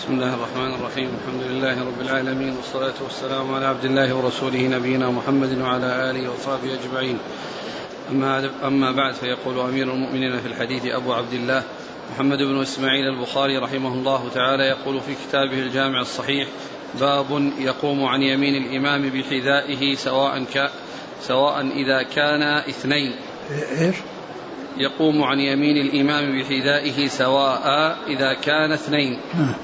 بسم الله الرحمن الرحيم الحمد لله رب العالمين والصلاة والسلام على عبد الله ورسوله نبينا محمد وعلى آله وصحبه أجمعين أما, أما بعد فيقول أمير المؤمنين في الحديث أبو عبد الله محمد بن إسماعيل البخاري رحمه الله تعالى يقول في كتابه الجامع الصحيح باب يقوم عن يمين الإمام بحذائه سواء ك سواء إذا كان اثنين إيش؟ يقوم عن يمين الإمام بحذائه سواء إذا كان اثنين نعم.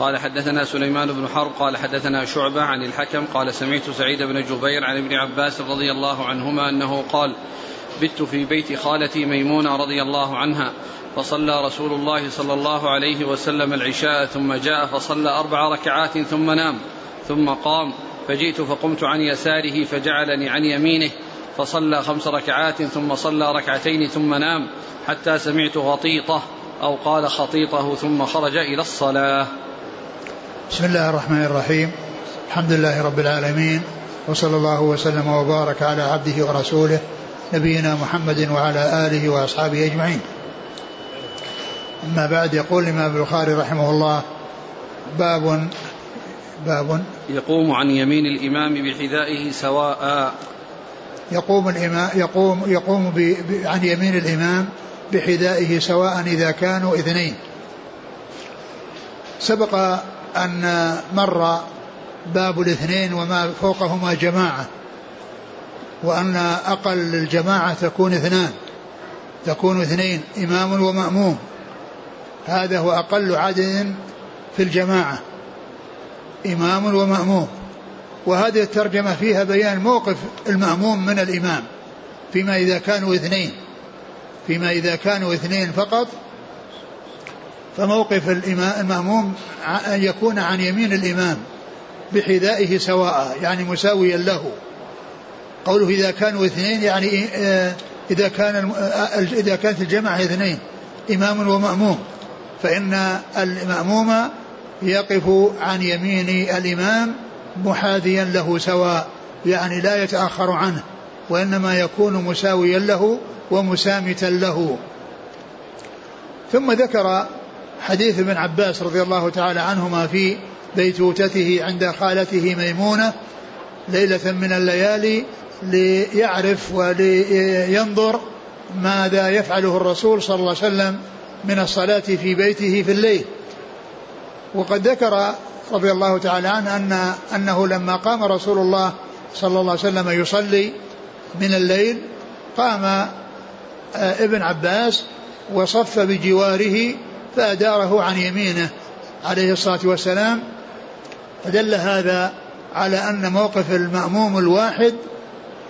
قال حدثنا سليمان بن حرب قال حدثنا شعبة عن الحكم قال سمعت سعيد بن جبير عن ابن عباس رضي الله عنهما أنه قال بت في بيت خالتي ميمونة رضي الله عنها فصلى رسول الله صلى الله عليه وسلم العشاء ثم جاء فصلى أربع ركعات ثم نام ثم قام فجئت فقمت عن يساره فجعلني عن يمينه فصلى خمس ركعات ثم صلى ركعتين ثم نام حتى سمعت غطيطة أو قال خطيطه ثم خرج إلى الصلاة. بسم الله الرحمن الرحيم. الحمد لله رب العالمين وصلى الله وسلم وبارك على عبده ورسوله نبينا محمد وعلى آله وأصحابه أجمعين. أما بعد يقول الإمام البخاري رحمه الله باب باب. يقوم عن يمين الإمام بحذائه سواء. يقوم الإمام يقوم يقوم ب ب عن يمين الإمام بحذائه سواء إذا كانوا اثنين. سبق أن مر باب الاثنين وما فوقهما جماعة وأن أقل الجماعة تكون اثنان تكون اثنين إمام ومأموم. هذا هو أقل عدد في الجماعة إمام ومأموم. وهذه الترجمة فيها بيان موقف المأموم من الإمام فيما إذا كانوا اثنين فيما إذا كانوا اثنين فقط فموقف المأموم أن يكون عن يمين الإمام بحذائه سواء يعني مساويا له. قوله إذا كانوا اثنين يعني إذا كان إذا كانت الجماعة اثنين إمام ومأموم. فإن المأموم يقف عن يمين الإمام محاذيا له سواء يعني لا يتأخر عنه وإنما يكون مساويا له ومسامتا له. ثم ذكر حديث ابن عباس رضي الله تعالى عنهما في بيتوتته عند خالته ميمونة ليلة من الليالي ليعرف ولينظر ماذا يفعله الرسول صلى الله عليه وسلم من الصلاة في بيته في الليل. وقد ذكر رضي الله تعالى عنه أن أنه لما قام رسول الله صلى الله عليه وسلم يصلي من الليل قام آه، ابن عباس وصف بجواره فأداره عن يمينه عليه الصلاة والسلام فدل هذا على أن موقف المأموم الواحد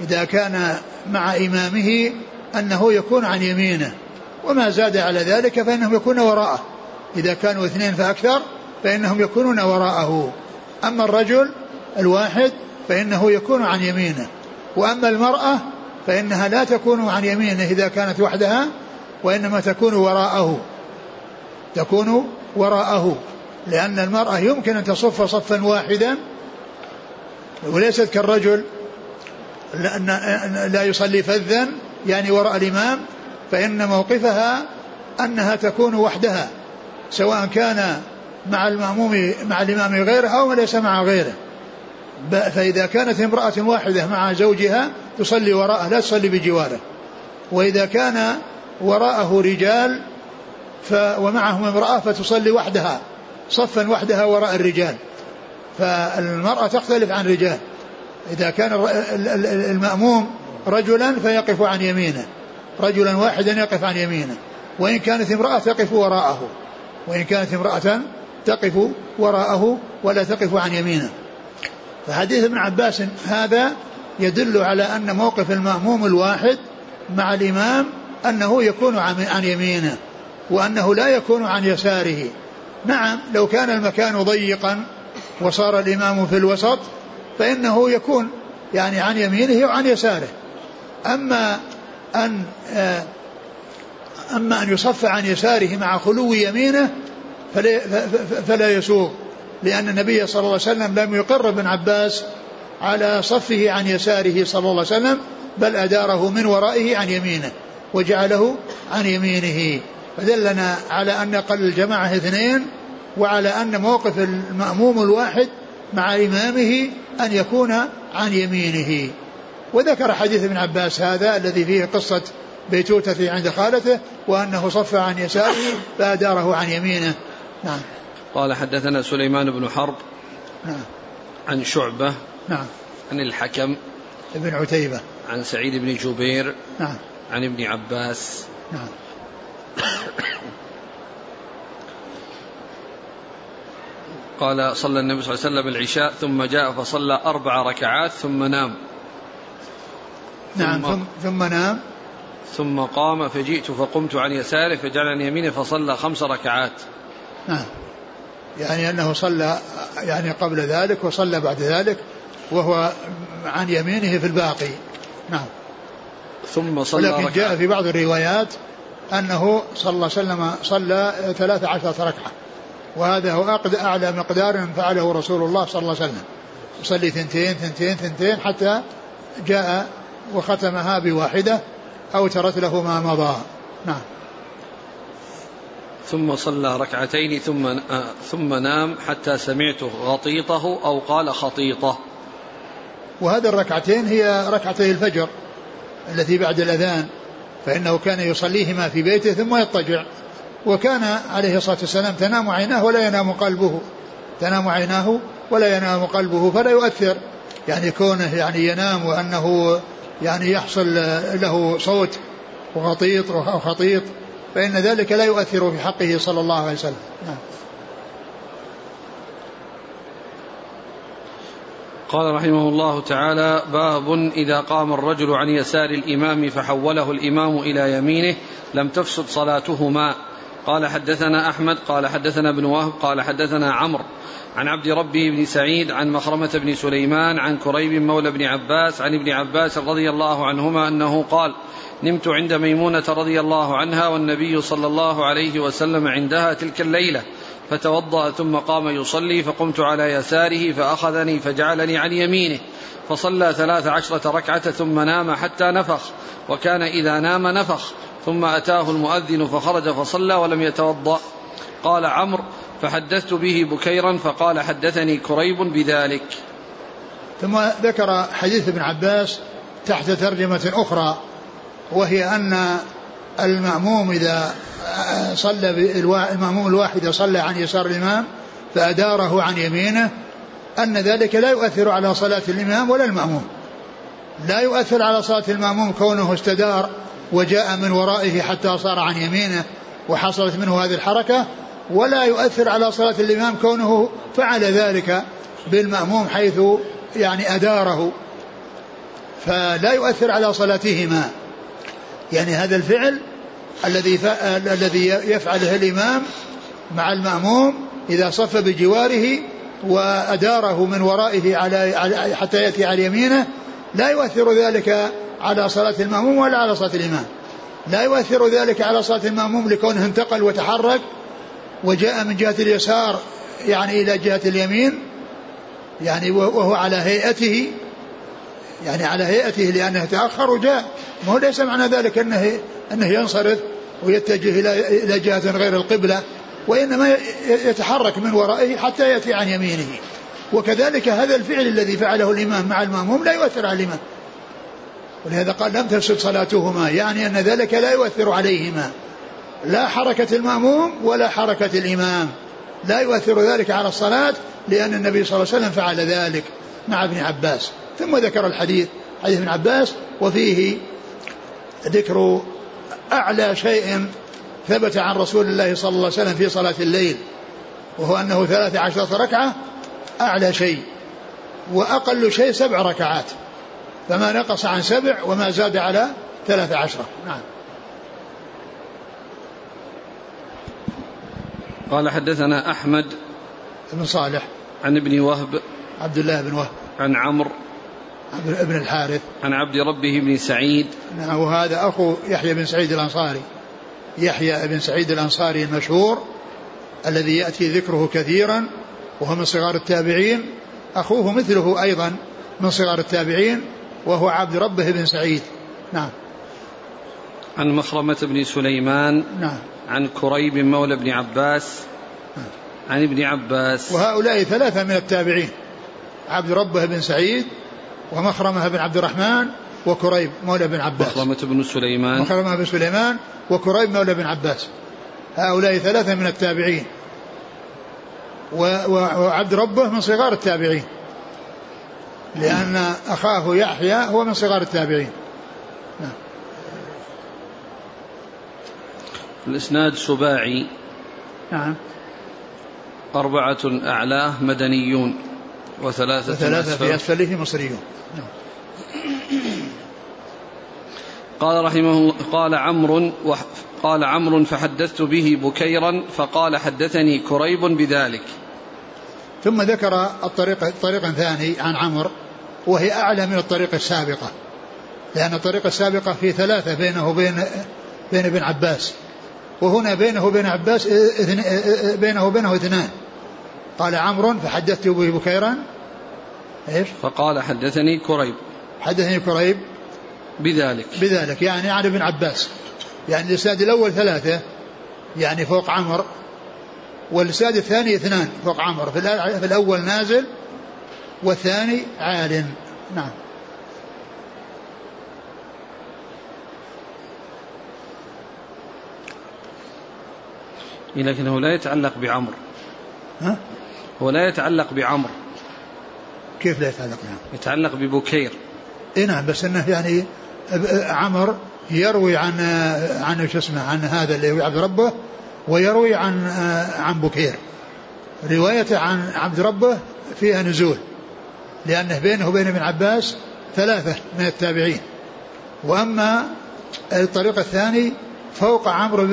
إذا كان مع إمامه أنه يكون عن يمينه وما زاد على ذلك فإنهم يكون وراءه. إذا كانوا اثنين فأكثر فإنهم يكونون وراءه. أما الرجل الواحد فإنه يكون عن يمينه وأما المرأة فإنها لا تكون عن يمينه إذا كانت وحدها وإنما تكون وراءه. تكون وراءه لأن المرأة يمكن أن تصف صفا واحدا وليست كالرجل لا يصلي فذا يعني وراء الإمام فإن موقفها أنها تكون وحدها سواء كان مع المأموم مع الإمام غيره أو ليس مع غيره. فإذا كانت امرأة واحدة مع زوجها تصلي وراءه لا تصلي بجواره. وإذا كان وراءه رجال ف ومعهم امرأة فتصلي وحدها صفا وحدها وراء الرجال. فالمرأة تختلف عن الرجال. إذا كان المأموم رجلا فيقف عن يمينه رجلا واحدا يقف عن يمينه. وإن كانت امرأة تقف وراءه وإن كانت امرأة تقف وراءه ولا تقف عن يمينه. فحديث ابن عباس هذا يدل على أن موقف المأموم الواحد مع الإمام أنه يكون عن يمينه. وأنه لا يكون عن يساره. نعم لو كان المكان ضيقا وصار الإمام في الوسط فإنه يكون يعني عن يمينه وعن يساره. أما أن آه، أما أن يصف عن يساره مع خلو يمينه فلا, فلا يسوق لأن النبي صلى الله عليه وسلم لم يقر ابن عباس على صفه عن يساره صلى الله عليه وسلم بل أداره من ورائه عن يمينه وجعله عن يمينه. فدلنا على أن أقل الجماعة اثنين وعلى أن موقف المأموم الواحد مع إمامه أن يكون عن يمينه. وذكر حديث ابن عباس هذا الذي فيه قصة بيتوتة عند خالته وأنه صف عن يساره فأداره عن يمينه. نعم. قال حدثنا سليمان بن حرب نعم. عن شعبة نعم. عن الحكم ابن عتيبة. عن سعيد بن جبير نعم. عن ابن عباس نعم. قال صلى النبي صلى الله عليه وسلم العشاء ثم جاء فصلى أربع ركعات ثم نام. نعم ثم, ثم نام. ثم قام فجئت فقمت عن يساره فجعل عن يمينه فصلى خمس ركعات. نعم. يعني أنه صلى يعني قبل ذلك وصلى بعد ذلك وهو عن يمينه في الباقي. نعم. ثم صلى ولكن جاء في بعض الروايات أنه صلى الله عليه وسلم صلى ثلاث عشرة ركعة. وهذا هو أعلى مقدار فعله رسول الله صلى الله عليه وسلم. يصلي ثنتين ثنتين ثنتين حتى جاء وختمها بواحدة أوترت له ما مضى. نعم. ثم صلى ركعتين ثم آه ثم نام حتى سمعته غطيطه أو قال خطيطه. وهذه الركعتين هي ركعتي الفجر التي بعد الأذان. فإنه كان يصليهما في بيته ثم يضطجع. وكان عليه الصلاة والسلام تنام عيناه ولا ينام قلبه. تنام عيناه ولا ينام قلبه فلا يؤثر. يعني كونه يعني ينام وأنه يعني يحصل له صوت وغطيط أو خطيط فإن ذلك لا يؤثر في حقه صلى الله عليه وسلم. نعم. قال رحمه الله تعالى باب إذا قام الرجل عن يسار الإمام فحوله الإمام إلى يمينه لم تفسد صلاتهما. قال حدثنا أحمد قال حدثنا ابن وهب قال حدثنا عمرو عن عبد ربه بن سعيد عن مخرمة بن سليمان عن كريب مولى بن عباس عن ابن عباس رضي الله عنهما أنه قال نمت عند ميمونة رضي الله عنها والنبي صلى الله عليه وسلم عندها تلك الليلة. فتوضأ ثم قام يصلي فقمت على يساره فأخذني فجعلني عن يمينه فصلى ثلاث عشرة ركعة ثم نام حتى نفخ وكان إذا نام نفخ ثم أتاه المؤذن فخرج فصلى ولم يتوضأ. قال عمرو فحدثت به بكيرا فقال حدثني كريب بذلك. ثم ذكر حديث ابن عباس تحت ترجمة أخرى وهي أن المأموم إذا صلى المأموم الواحد صلى عن يسار الإمام فأداره عن يمينه أن ذلك لا يؤثر على صلاة الإمام ولا المأموم. لا يؤثر على صلاة المأموم كونه استدار وجاء من ورائه حتى صار عن يمينه وحصلت منه هذه الحركة ولا يؤثر على صلاة الإمام كونه فعل ذلك بالمأموم حيث يعني أداره. فلا يؤثر على صلاتهما. يعني هذا الفعل الذي الذي يفعله الإمام مع المأموم إذا صف بجواره وأداره من ورائه على حتى يأتي على يمينه لا يؤثر ذلك على صلاة المأموم ولا على صلاة الإمام. لا يؤثر ذلك على صلاة المأموم لكونه انتقل وتحرك وجاء من جهة اليسار يعني إلى جهة اليمين يعني وهو على هيئته يعني على هيئته لأنه تأخر وجاء. ما هو ليس معنى ذلك أنه أنه ينصرف. ويتجه إلى إلى جهة غير القبلة وإنما يتحرك من ورائه حتى يأتي عن يمينه. وكذلك هذا الفعل الذي فعله الإمام مع المأموم لا يؤثر على الإمام. ولهذا قال لم تفسد صلاتهما يعني أن ذلك لا يؤثر عليهما. لا حركة المأموم ولا حركة الإمام. لا يؤثر ذلك على الصلاة لأن النبي صلى الله عليه وسلم فعل ذلك مع ابن عباس. ثم ذكر الحديث حديث ابن عباس وفيه ذكر أعلى شيء ثبت عن رسول الله صلى الله عليه وسلم في صلاة الليل وهو أنه ثلاث عشرة ركعة أعلى شيء وأقل شيء سبع ركعات فما نقص عن سبع وما زاد على ثلاث عشرة. نعم. قال حدثنا أحمد بن صالح. عن ابن وهب عبد الله بن وهب. عن عمرو ابن الحارث. عن عبد ربه بن سعيد. نعم وهذا أخو يحيى بن سعيد الأنصاري. يحيى بن سعيد الأنصاري المشهور الذي يأتي ذكره كثيرا وهو من صغار التابعين. أخوه مثله أيضا من صغار التابعين وهو عبد ربه بن سعيد. نعم. عن مخرمة بن سليمان. نعم. عن كريب مولى بن عباس. نعم. عن ابن عباس. وهؤلاء ثلاثة من التابعين. عبد ربه بن سعيد ومخرمة بن عبد الرحمن وكريب مولى بن عباس. مخرمة بن سليمان. مخرمة بن سليمان وكريب مولى بن عباس. هؤلاء ثلاثة من التابعين. وعبد ربه من صغار التابعين. لأن أخاه يحيى هو من صغار التابعين. الإسناد سباعي. نعم. أربعة أعلاه مدنيون. وثلاثة, وثلاثة في أسفله مصريون. نعم. قال رحمه الله قال عمرو قال عمرو فحدثت به بكيرا فقال حدثني كريب بذلك. ثم ذكر الطريق طريقا ثاني عن عمرو وهي أعلى من الطريقة السابقة. لأن الطريقة السابقة في ثلاثة بينه وبين بين ابن عباس. وهنا بينه وبين عباس بينه وبينه اثنان. قال عمرو فحدثت به بكيرا إيش؟ فقال حدثني كريب. حدثني كريب. بذلك. بذلك يعني عن ابن عباس. يعني الإسناد الأول ثلاثة يعني فوق عمر والإسناد الثاني اثنان فوق عمر في الأول نازل والثاني عال نعم. لكنه لا يتعلق بعمر ها؟ هو لا يتعلق بعمر. كيف لا يتعلق بعمر؟ يتعلق ببكير. اي نعم بس إنه يعني عمر يروي عن عن شو اسمه عن هذا اللي يروي عبد ربه ويروي عن عن بكير. روايته عن عبد ربه فيها نزول لأنه بينه وبين ابن عباس ثلاثة من التابعين. وأما الطريق الثاني فوق عمرو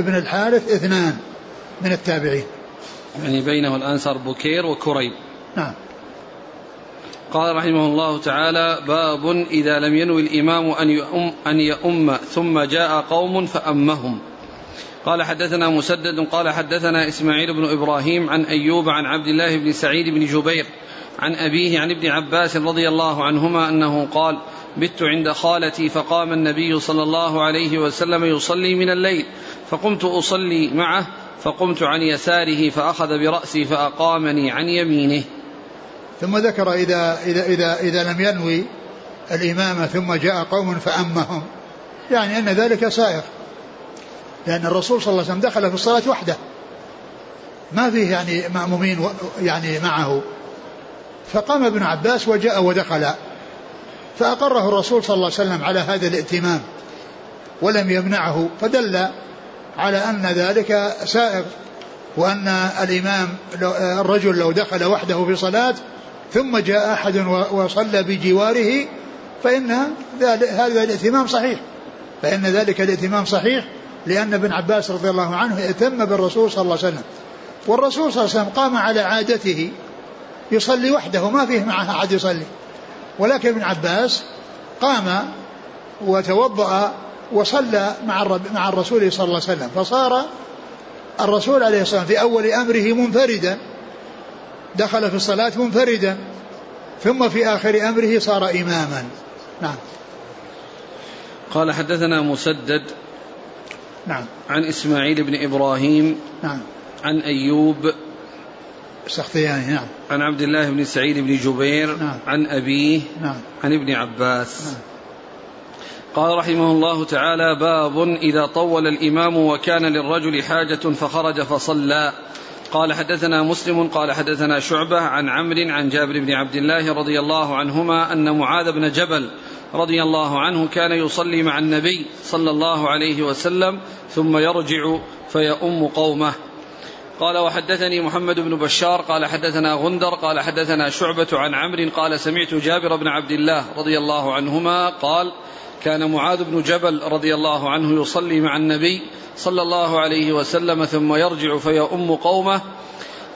بن الحارث اثنان من التابعين. يعني بينه الآن صار بكير وكريب نعم. قال رحمه الله تعالى باب إذا لم ينوي الإمام أن يؤم, أن يؤم ثم جاء قوم فأمهم. قال حدثنا مسدد قال حدثنا إسماعيل بن إبراهيم عن أيوب عن عبد الله بن سعيد بن جبير عن أبيه عن ابن عباس رضي الله عنهما أنه قال بت عند خالتي فقام النبي صلى الله عليه وسلم يصلي من الليل فقمت أصلي معه فقمت عن يساره فأخذ برأسي فأقامني عن يمينه. ثم ذكر إذا إذا إذا إذا لم ينوي الإمامة ثم جاء قوم فأمهم. يعني أن ذلك سائغ. لأن الرسول صلى الله عليه وسلم دخل في الصلاة وحده. ما فيه يعني مأمومين يعني معه. فقام ابن عباس وجاء ودخل. فأقره الرسول صلى الله عليه وسلم على هذا الائتمام. ولم يمنعه. فدل على أن ذلك سائغ وأن الإمام الرجل لو دخل وحده في صلاة ثم جاء أحد وصلى بجواره فإن هذا الائتمام صحيح. فإن ذلك الائتمام صحيح لأن ابن عباس رضي الله عنه ائتم بالرسول صلى الله عليه وسلم. والرسول صلى الله عليه وسلم قام على عادته يصلي وحده ما فيه معه أحد يصلي. ولكن ابن عباس قام وتوضأ وصلى مع مع الرسول صلى الله عليه وسلم. فصار الرسول عليه الصلاة والسلام في أول أمره منفردا. دخل في الصلاة منفردا. ثم في آخر أمره صار إماما. نعم. قال حدثنا مسدد نعم. عن إسماعيل بن إبراهيم نعم. عن أيوب السختياني نعم. عن عبد الله بن سعيد بن جبير نعم. عن أبيه نعم. عن ابن عباس. نعم. قال رحمه الله تعالى باب إذا طول الإمام وكان للرجل حاجة فخرج فصلى. قال حدثنا مسلم قال حدثنا شعبة عن عمرو عن جابر بن عبد الله رضي الله عنهما أن معاذ بن جبل رضي الله عنه كان يصلي مع النبي صلى الله عليه وسلم ثم يرجع فيؤم قومه. قال وحدثني محمد بن بشار قال حدثنا غندر قال حدثنا شعبة عن عمرو قال سمعت جابر بن عبد الله رضي الله عنهما قال كان معاذ بن جبل رضي الله عنه يصلي مع النبي صلى الله عليه وسلم ثم يرجع فيؤم قومه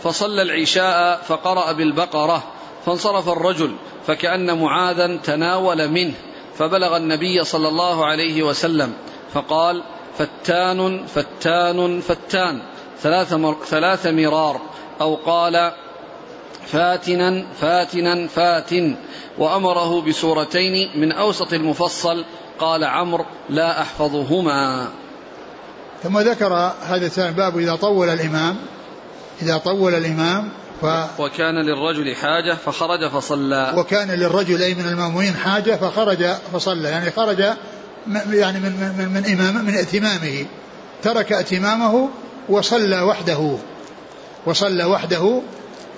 فصلى العشاء فقرأ بالبقرة فانصرف الرجل فكأن معاذا تناول منه فبلغ النبي صلى الله عليه وسلم فقال فتان فتان فتان ثلاث, مر ثلاث مرار أو قال فاتنا فاتنا فاتن. وأمره بسورتين من أوسط المفصل قال عمرو لا أحفظهما. ثم ذكر هذا الثاني باب إذا طول الإمام إذا طول الإمام ف وكان للرجل حاجة فخرج فصلى. وكان للرجل أي من المأمومين حاجة فخرج فصلى. يعني خرج يعني من من من إمام من ائتمامه ترك ائتمامه وصلى وحده. وصلى وحده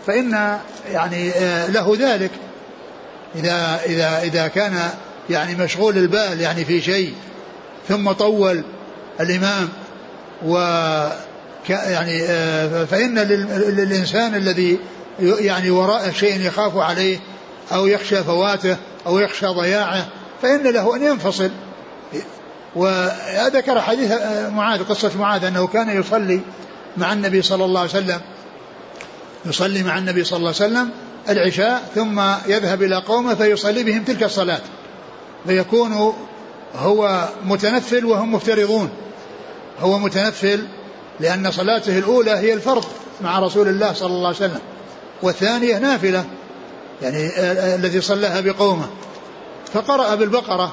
فإن يعني آه، له ذلك. إذا إذا إذا كان يعني مشغول البال يعني في شيء ثم طول الإمام و يعني آه، فإن للإنسان الذي يعني وراء شيء يخاف عليه أو يخشى فواته أو يخشى ضياعه فإن له أن ينفصل. وذكر حديث آه، معاذ قصة معاذ أنه كان يصلي مع النبي صلى الله عليه وسلم. يصلي مع النبي صلى الله عليه وسلم العشاء ثم يذهب إلى قومه فيصلي بهم تلك الصلاة. فيكون هو متنفل وهم مفترضون. هو متنفل لأن صلاته الأولى هي الفرض مع رسول الله صلى الله عليه وسلم والثانية نافلة يعني الذي صلىها بقومه. فقرأ بالبقرة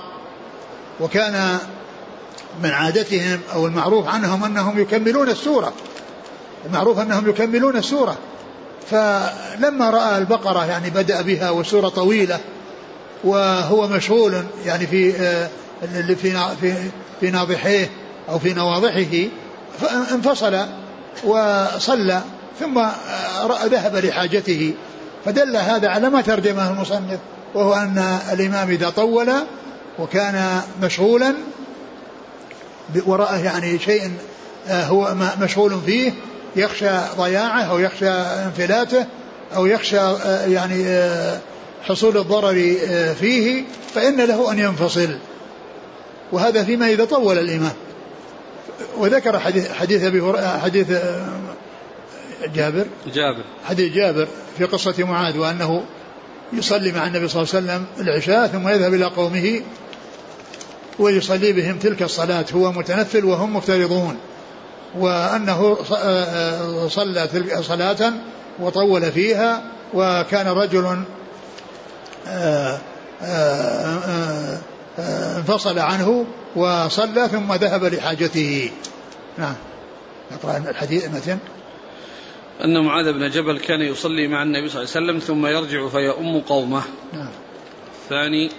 وكان من عادتهم أو المعروف عنهم أنهم يكملون السورة. المعروف أنهم يكملون السورة. فلما رأى البقرة يعني بدأ بها والسورة طويلة وهو مشغول يعني في في في في ناضحيه أو في نواضحه فانفصل وصلى ثم ذهب لحاجته فدل هذا على ما ترجمه المصنف وهو أن الإمام إذا طول وكان مشغولا وراءه يعني شيء آه، هو مشغول فيه يخشى ضياعه أو يخشى انفلاته أو يخشى آه، يعني آه، حصول الضرر فيه فإن له أن ينفصل. وهذا فيما إذا طول الإمام وذكر حديث حديث أبي حديث آه، جابر. جابر. حديث جابر في قصة معاذ وأنه يصلي مع النبي صلى الله عليه وسلم العشاء ثم يذهب إلى قومه ويصلي بهم تلك الصلاة. هو متنفل وهم مفترضون. وأنه آه، آه، صلى صلاة وطول فيها وكان رجل انفصل عنه وصلى ثم ذهب لحاجته. نعم. نقرأ الحديث مثلا. أن معاذ بن جبل كان يصلي مع النبي صلى الله عليه وسلم ثم يرجع فيؤم قومه. نعم. ثاني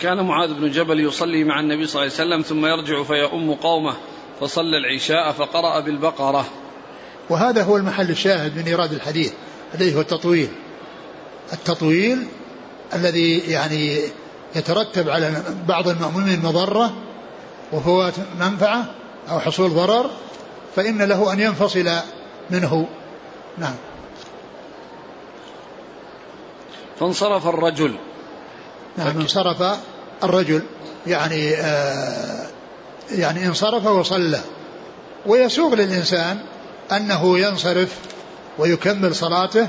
كان معاذ بن جبل يصلي مع النبي صلى الله عليه وسلم ثم يرجع فيؤم قومه. فصلى العشاء فقرأ بالبقرة. وهذا هو المحل الشاهد من إيراد الحديث الذي هو التطويل. التطويل الذي يعني يترتب على بعض المأمومين مضرة وفوات منفعة أو حصول ضرر فإن له أن ينفصل منه. نعم. فانصرف الرجل. نعم انصرف الرجل. يعني آه يعني انصرف وصلى. ويسوغ للإنسان أنه ينصرف ويكمل صلاته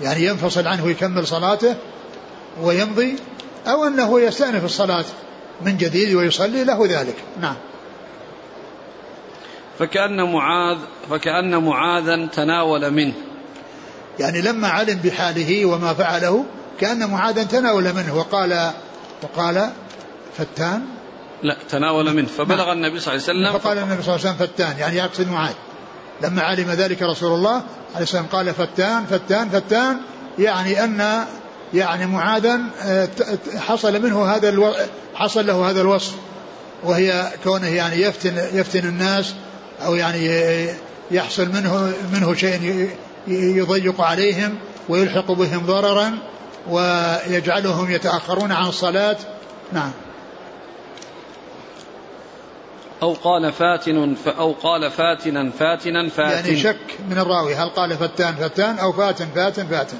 يعني ينفصل عنه ويكمل صلاته ويمضي أو أنه يستأنف الصلاة من جديد ويصلي له ذلك. نعم. فكأن معاذ فكأن معاذا تناول منه. يعني لما علم بحاله وما فعله كأن معاذا تناول منه. وقال وقال فتان لا تناول منه. فبلغ نعم. النبي صلى الله عليه وسلم فقال النبي صلى الله عليه وسلم فتان يعني يقصد معاذ لما علم ذلك رسول الله عليه السلام قال فتان فتان فتان يعني أن يعني معاذا آه، حصل منه هذا ألو... حصل له هذا الوصف. وهي كونه يعني يفتن يفتن الناس أو يعني يحصل منه منه شيء يضيق عليهم ويلحق بهم ضررا ويجعلهم يتأخرون عن الصلاة. نعم. أو قال فاتن أو قال فاتنا فاتنا فاتن. يعني شك من الراوي. هل قال فتان فتان أو فاتن فاتن فاتن؟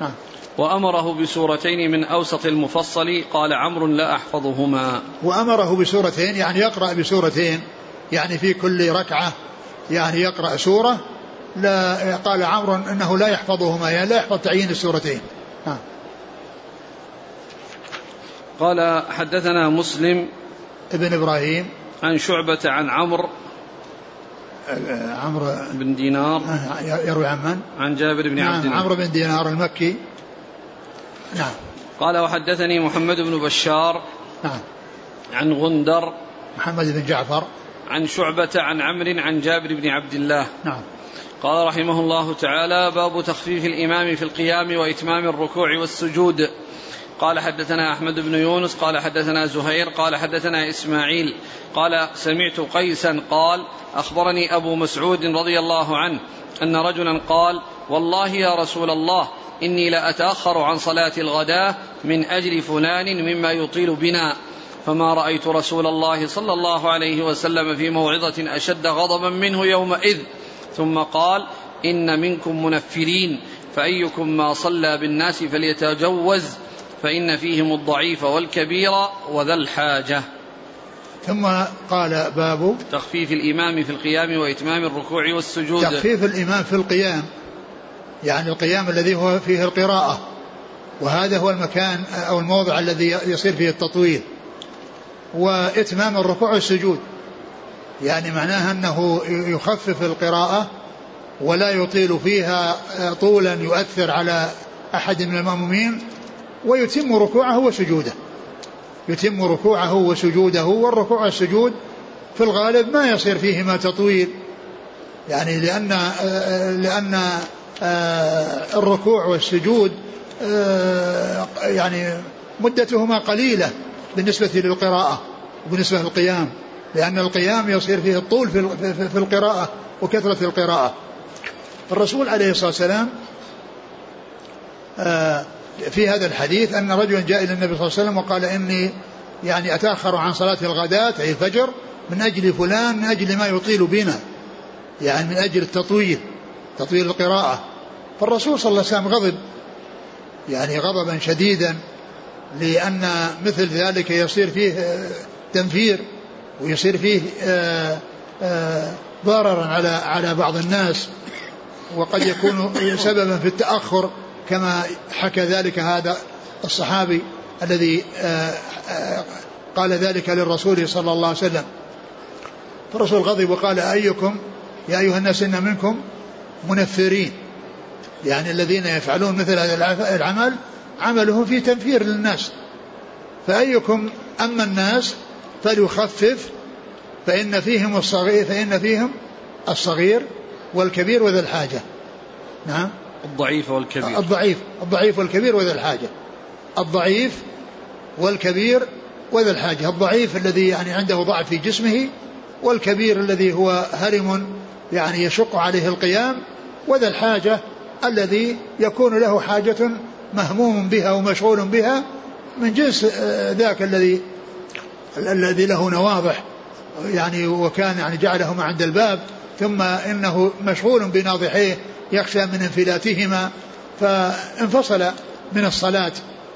نعم وأمره بسورتين من أوسط المفصل. قال عمرو لا أحفظهما. وأمره بسورتين يعني يقرأ بسورتين يعني في كل ركعة يعني يقرأ سورة. لا قال عمرو أنه لا يحفظهما يعني لا يحفظ تعيين السورتين. ها. قال حدثنا مسلم ابن إبراهيم. عن شعبة عن عمرو عمرو بن دينار. يروي عن من؟ عن جابر بن نعم عبد الله. عمرو بن دينار المكي. نعم. قال وحدثني محمد بن بشار نعم. عن غندر محمد بن جعفر. عن شعبة عن عمرو عن جابر بن عبد الله. نعم. قال رحمه الله تعالى باب تخفيف الإمام في القيام وإتمام الركوع والسجود. قال حدثنا أحمد بن يونس قال حدثنا زهير قال حدثنا إسماعيل. قال سمعت قيسا قال أخبرني أبو مسعود رضي الله عنه أن رجلا قال والله يا رسول الله إني لأتأخر عن صلاة الغداة من أجل فلان مما يطيل بنا. فما رأيت رسول الله صلى الله عليه وسلم في موعظة أشد غضبا منه يومئذ. ثم قال إن منكم منفرين فأيكم ما صلى بالناس فليتجوز. فإن فيهم الضعيف والكبير وذا الحاجة. ثم قال باب تخفيف الإمام في القيام وإتمام الركوع والسجود. تخفيف الإمام في القيام يعني القيام الذي هو فيه القراءة وهذا هو المكان أو الموضع الذي يصير فيه التطويل. وإتمام الركوع والسجود يعني معناها أنه يخفف القراءة ولا يطيل فيها طولا يؤثر على أحد من المأمومين ويتم ركوعه وسجوده. يتم ركوعه وسجوده والركوع والسجود في الغالب ما يصير فيهما تطويل. يعني لأن لأن الركوع والسجود يعني مدتهما قليلة بالنسبة للقراءة وبالنسبة للقيام لأن القيام يصير فيه الطول في القراءة وكثرة القراءة. الرسول عليه الصلاة والسلام في هذا الحديث أن رجلا جاء إلى النبي صلى الله عليه وسلم وقال إني يعني أتأخر عن صلاة الغداة أي الفجر من أجل فلان من أجل ما يطيل بنا يعني من أجل التطويل تطويل القراءة. فالرسول صلى الله عليه وسلم غضب يعني غضبا شديدا لأن مثل ذلك يصير فيه تنفير ويصير فيه ضررا على على بعض الناس وقد يكون سببا في التأخر. كما حكى ذلك هذا الصحابي الذي قال ذلك للرسول صلى الله عليه وسلم. فالرسول غضب وقال أيكم يا أيها الناس إن منكم منفرين. يعني الذين يفعلون مثل هذا العمل عملهم في تنفير للناس. فأيكم أما الناس فليخفف فإن فيهم الصغير فإن فيهم الصغير والكبير وذا الحاجة. نعم. الضعيف والكبير. الضعيف الضعيف والكبير وذا الحاجة. الضعيف والكبير وذا الحاجة. الضعيف الذي يعني عنده ضعف في جسمه والكبير الذي هو هرم يعني يشق عليه القيام وذا الحاجة الذي يكون له حاجة مهموم بها ومشغول بها من جنس ذاك الذي الذي له نواضح يعني وكان يعني جعلهما عند الباب ثم إنه مشغول بناضحيه يخشى من انفلاتهما فانفصل من الصلاة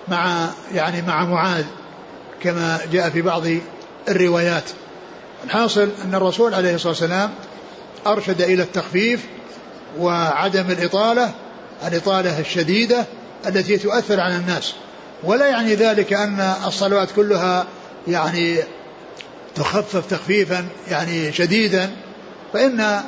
مع يعني مع معاذ كما جاء في بعض الروايات. الحاصل أن الرسول عليه الصلاة والسلام أرشد إلى التخفيف وعدم الإطالة الإطالة الشديدة التي تؤثر على الناس. ولا يعني ذلك أن الصلوات كلها يعني تخفف تخفيفا يعني شديدا. فإن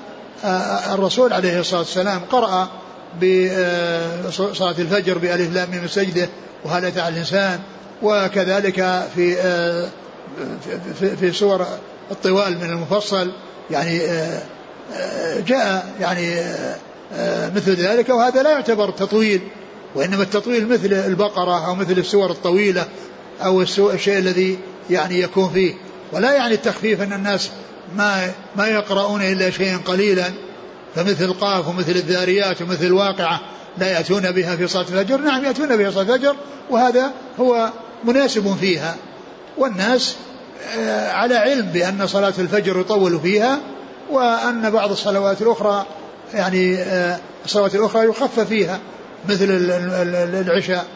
الرسول عليه الصلاة والسلام قرأ بصلاة الفجر بألف لام من السجدة وهل أتى على الإنسان؟ وكذلك في في في سور الطوال من المفصل يعني جاء يعني مثل ذلك وهذا لا يعتبر تطويل وإنما التطويل مثل البقرة أو مثل السور الطويلة أو الشيء الذي يعني يكون فيه ولا يعني التخفيف أن الناس ما ما يقرؤون إلا شيئا قليلا فمثل قاف ومثل الذاريات ومثل الواقعة لا يأتون بها في صلاة الفجر. نعم يأتون بها صلاة الفجر وهذا هو مناسب فيها. والناس آه، على علم بأن صلاة الفجر يطول فيها وأن بعض الصلوات الأخرى يعني آه، الصلوات الأخرى يخفف فيها مثل العشاء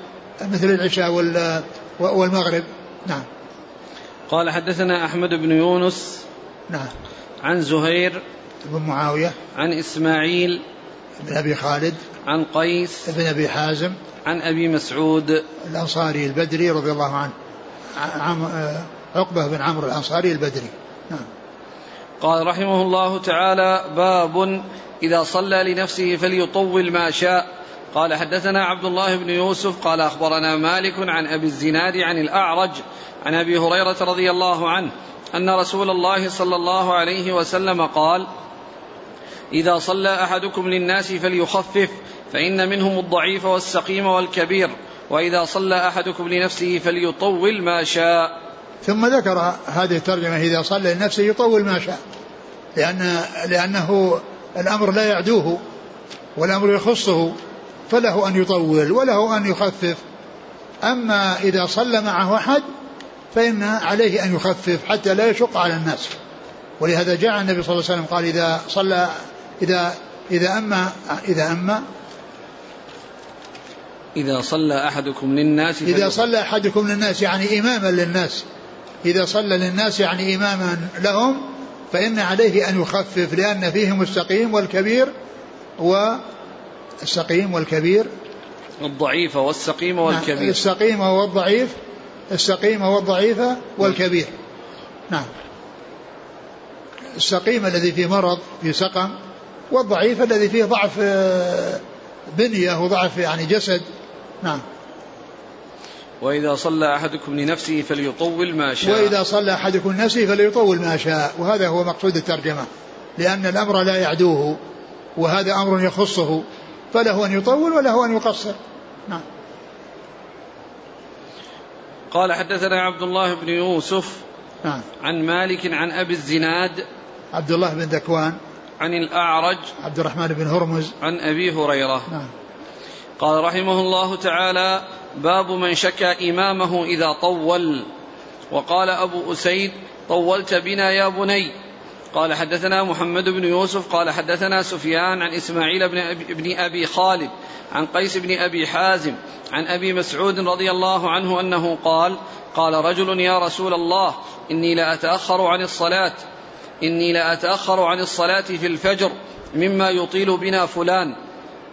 مثل العشاء والمغرب. نعم. قال حدثنا أحمد بن يونس نعم. عن زهير بن معاوية عن إسماعيل بن أبي خالد عن قيس بن أبي حازم عن أبي مسعود. الأنصاري البدري رضي الله عنه. عم عقبة بن عمرو الأنصاري البدري. نعم. قال رحمه الله تعالى باب إذا صلى لنفسه فليطول ما شاء. قال حدثنا عبد الله بن يوسف قال أخبرنا مالك عن أبي الزناد عن الأعرج عن أبي هريرة رضي الله عنه أن رسول الله صلى الله عليه وسلم قال إذا صلى أحدكم للناس فليخفف فإن منهم الضعيف والسقيم والكبير وإذا صلى أحدكم لنفسه فليطول ما شاء. ثم ذكر هذه الترجمة إذا صلى لنفسه يطول ما شاء لأن لأنه الأمر لا يعدوه والأمر يخصه فله أن يطول وله أن يخفف. أما إذا صلى معه أحد فإن عليه أن يخفف حتى لا يشق على الناس. ولهذا جاء النبي صلى الله عليه وسلم قال إذا صلى إذا إذا أما إذا أما إذا صلى أحدكم للناس إذا صلى أحدكم للناس يعني إماما للناس. إذا صلى للناس يعني إماما لهم فإن عليه أن يخفف لأن فيهم السقيم والكبير والسقيم والكبير. الضعيف والسقيم والكبير. نعم السقيم والضعيف. السقيم والضعيف والكبير. نعم. السقيم الذي فيه مرض في سقم والضعيف الذي فيه ضعف آه، بنية وضعف يعني جسد. نعم. وإذا صلى أحدكم لنفسه فليطول ما شاء. وإذا صلى أحدكم لنفسه فليطول ما شاء. وهذا هو مقصود الترجمة. لأن الأمر لا يعدوه وهذا أمر يخصه. فله أن يطول وله أن يقصر. نعم. قال حدثنا عبد الله بن يوسف نعم. عن مالك عن أبي الزناد عبد الله بن ذكوان عن الأعرج عبد الرحمن بن هرمز. عن أبي هريرة. نعم. قال رحمه الله تعالى باب من شكى إمامه إذا طول. وقال أبو أسيد طولت بنا يا بني. قال حدثنا محمد بن يوسف قال حدثنا سفيان عن إسماعيل بن أبي, أبي خالد عن قيس بن أبي حازم عن أبي مسعود رضي الله عنه أنه قال قال رجل يا رسول الله إني لأتأخر عن الصلاة إني لأتأخر عن الصلاة في الفجر مما يطيل بنا فلان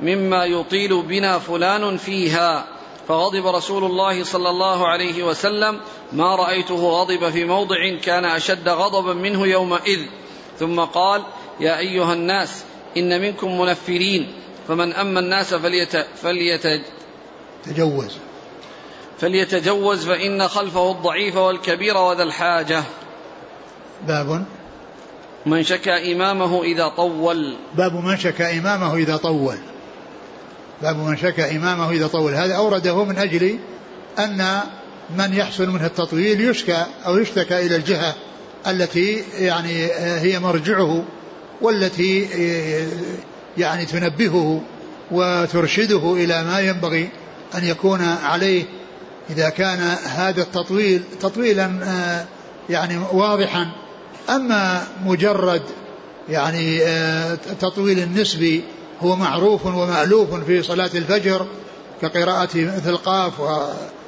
مما يطيل بنا فلان فيها فغضب رسول الله صلى الله عليه وسلم ما رأيته غضب في موضع كان أشد غضبا منه يومئذ. ثم قال يا أيها الناس إن منكم منفرين فمن أما الناس فليت فليت تجوز. فليتجوز فإن خلفه الضعيف والكبير وذا الحاجة. باب. من شكى إمامه إذا طول. باب من شكى إمامه إذا طول. باب من شكى إمامه إذا طول. هذا أورده من أجل أن من يحصل منه التطويل يشكى أو يشتكى إلى الجهة. التي يعني هي مرجعه والتي يعني تنبهه وترشده إلى ما ينبغي أن يكون عليه إذا كان هذا التطويل تطويلا يعني واضحا. أما مجرد يعني تطويل النسبي هو معروف ومألوف في صلاة الفجر كقراءة مثل قاف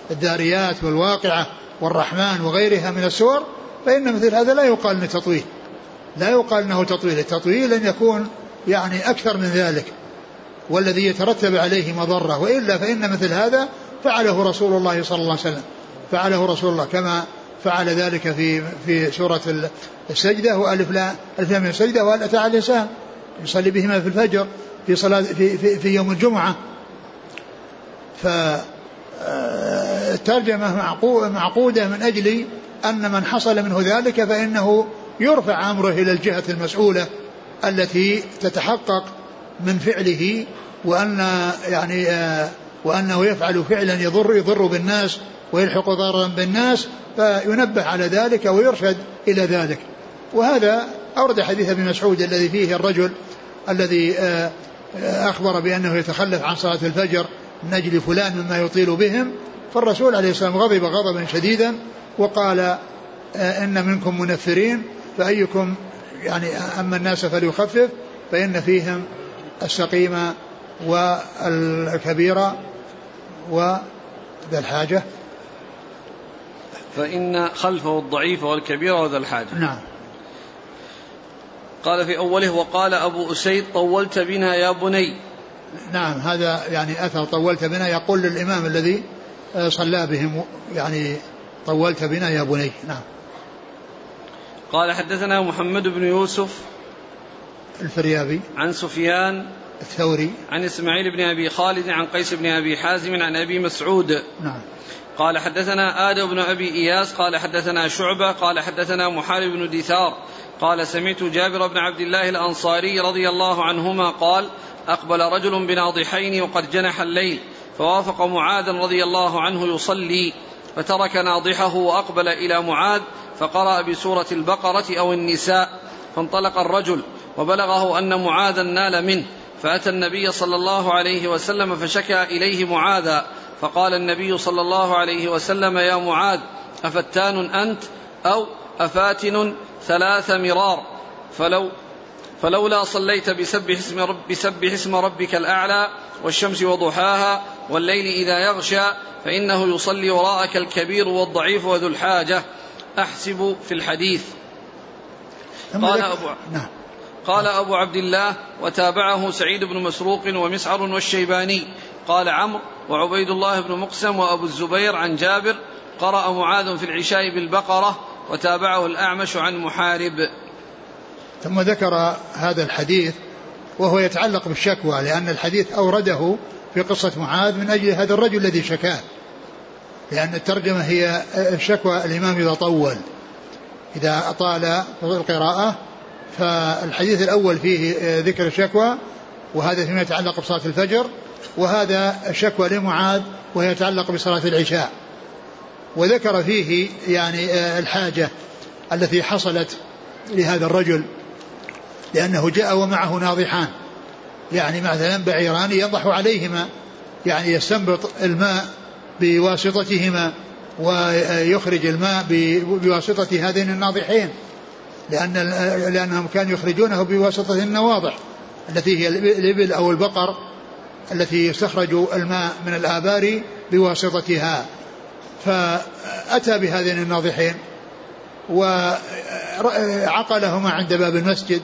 والداريات والواقعة والرحمن وغيرها من السور فإن مثل هذا لا يقال إنه تطويل. لا يقال إنه تطويل. التطويل ان يكون يعني أكثر من ذلك. والذي يترتب عليه مضرة. وإلا فإن مثل هذا فعله رسول الله صلى الله عليه وسلم. فعله رسول الله كما فعل ذلك في في سورة السجدة وألف لا ألف لام السجدة وهل أتى على الإنسان. يصلي بهما في الفجر في صلاه في في, في يوم الجمعة. ف الترجمة معقودة من أجل أن من حصل منه ذلك فإنه يرفع أمره إلى الجهة المسؤولة التي تتحقق من فعله وأن يعني وأنه يفعل فعلا يضر يضر بالناس ويلحق ضررا بالناس فينبه على ذلك ويرشد إلى ذلك. وهذا أورد حديث ابن مسعود الذي فيه الرجل الذي أخبر بأنه يتخلف عن صلاة الفجر من أجل فلان مما يطيل بهم فالرسول عليه السلام غضب غضبا شديدا وقال آه، إن منكم منفرين فأيكم يعني أما الناس فليخفف فإن فيهم السقيم والكبير وذا الحاجة. فإن خلفه الضعيف والكبير وذا الحاجة. نعم. قال في أوله وقال أبو أسيد طولت بنا يا بني. نعم هذا يعني أثر طولت بنا يقول للإمام الذي آه، صلى بهم يعني طولت بنا يا بني. نعم. قال حدثنا محمد بن يوسف الفريابي. عن سفيان الثوري. عن إسماعيل بن أبي خالد عن قيس بن أبي حازم عن أبي مسعود. نعم. قال حدثنا آدم بن أبي إياس. قال حدثنا شعبة. قال حدثنا محارب بن دثار قال سمعت جابر بن عبد الله الأنصاري رضي الله عنهما قال أقبل رجل بناضحين وقد جنح الليل. فوافق معاذا رضي الله عنه يصلي. فترك ناضحه وأقبل إلى معاذ فقرأ بسورة البقرة أو النساء فانطلق الرجل وبلغه أن معاذا نال منه فأتى النبي صلى الله عليه وسلم فشكى إليه معاذا فقال النبي صلى الله عليه وسلم يا معاذ أفتان أنت أو أفاتن ثلاث مرار؟ فلو فلولا صليت بسبح اسم, رب بسبح اسم ربك الأعلى والشمس وضحاها والليل إذا يغشى فإنه يصلي وراءك الكبير والضعيف وذو الحاجة. أحسب في الحديث. قال أبو نعم. قال أبو عبد الله وتابعه سعيد بن مسروق ومسعر والشيباني. قال عمرو وعبيد الله بن مقسم وأبو الزبير عن جابر قرأ معاذ في العشاء بالبقرة وتابعه الأعمش عن محارب. ثم ذكر هذا الحديث وهو يتعلق بالشكوى لأن الحديث أورده في قصة معاذ من أجل هذا الرجل الذي شكاه. لأن الترجمة هي الشكوى الإمام إذا طول إذا أطال القراءة فالحديث الأول فيه ذكر الشكوى وهذا فيما يتعلق بصلاة الفجر وهذا الشكوى لمعاذ وهي يتعلق بصلاة العشاء. وذكر فيه يعني الحاجة التي حصلت لهذا الرجل لأنه جاء ومعه ناضحان. يعني مثلا بعيران ينضح عليهما يعني يستنبط الماء بواسطتهما ويخرج الماء بواسطة هذين الناضحين لأن لأنهم كانوا يخرجونه بواسطة النواضح التي هي الإبل أو البقر التي يستخرج الماء من الآبار بواسطتها. فأتى بهذين الناضحين وعقلهما عند باب المسجد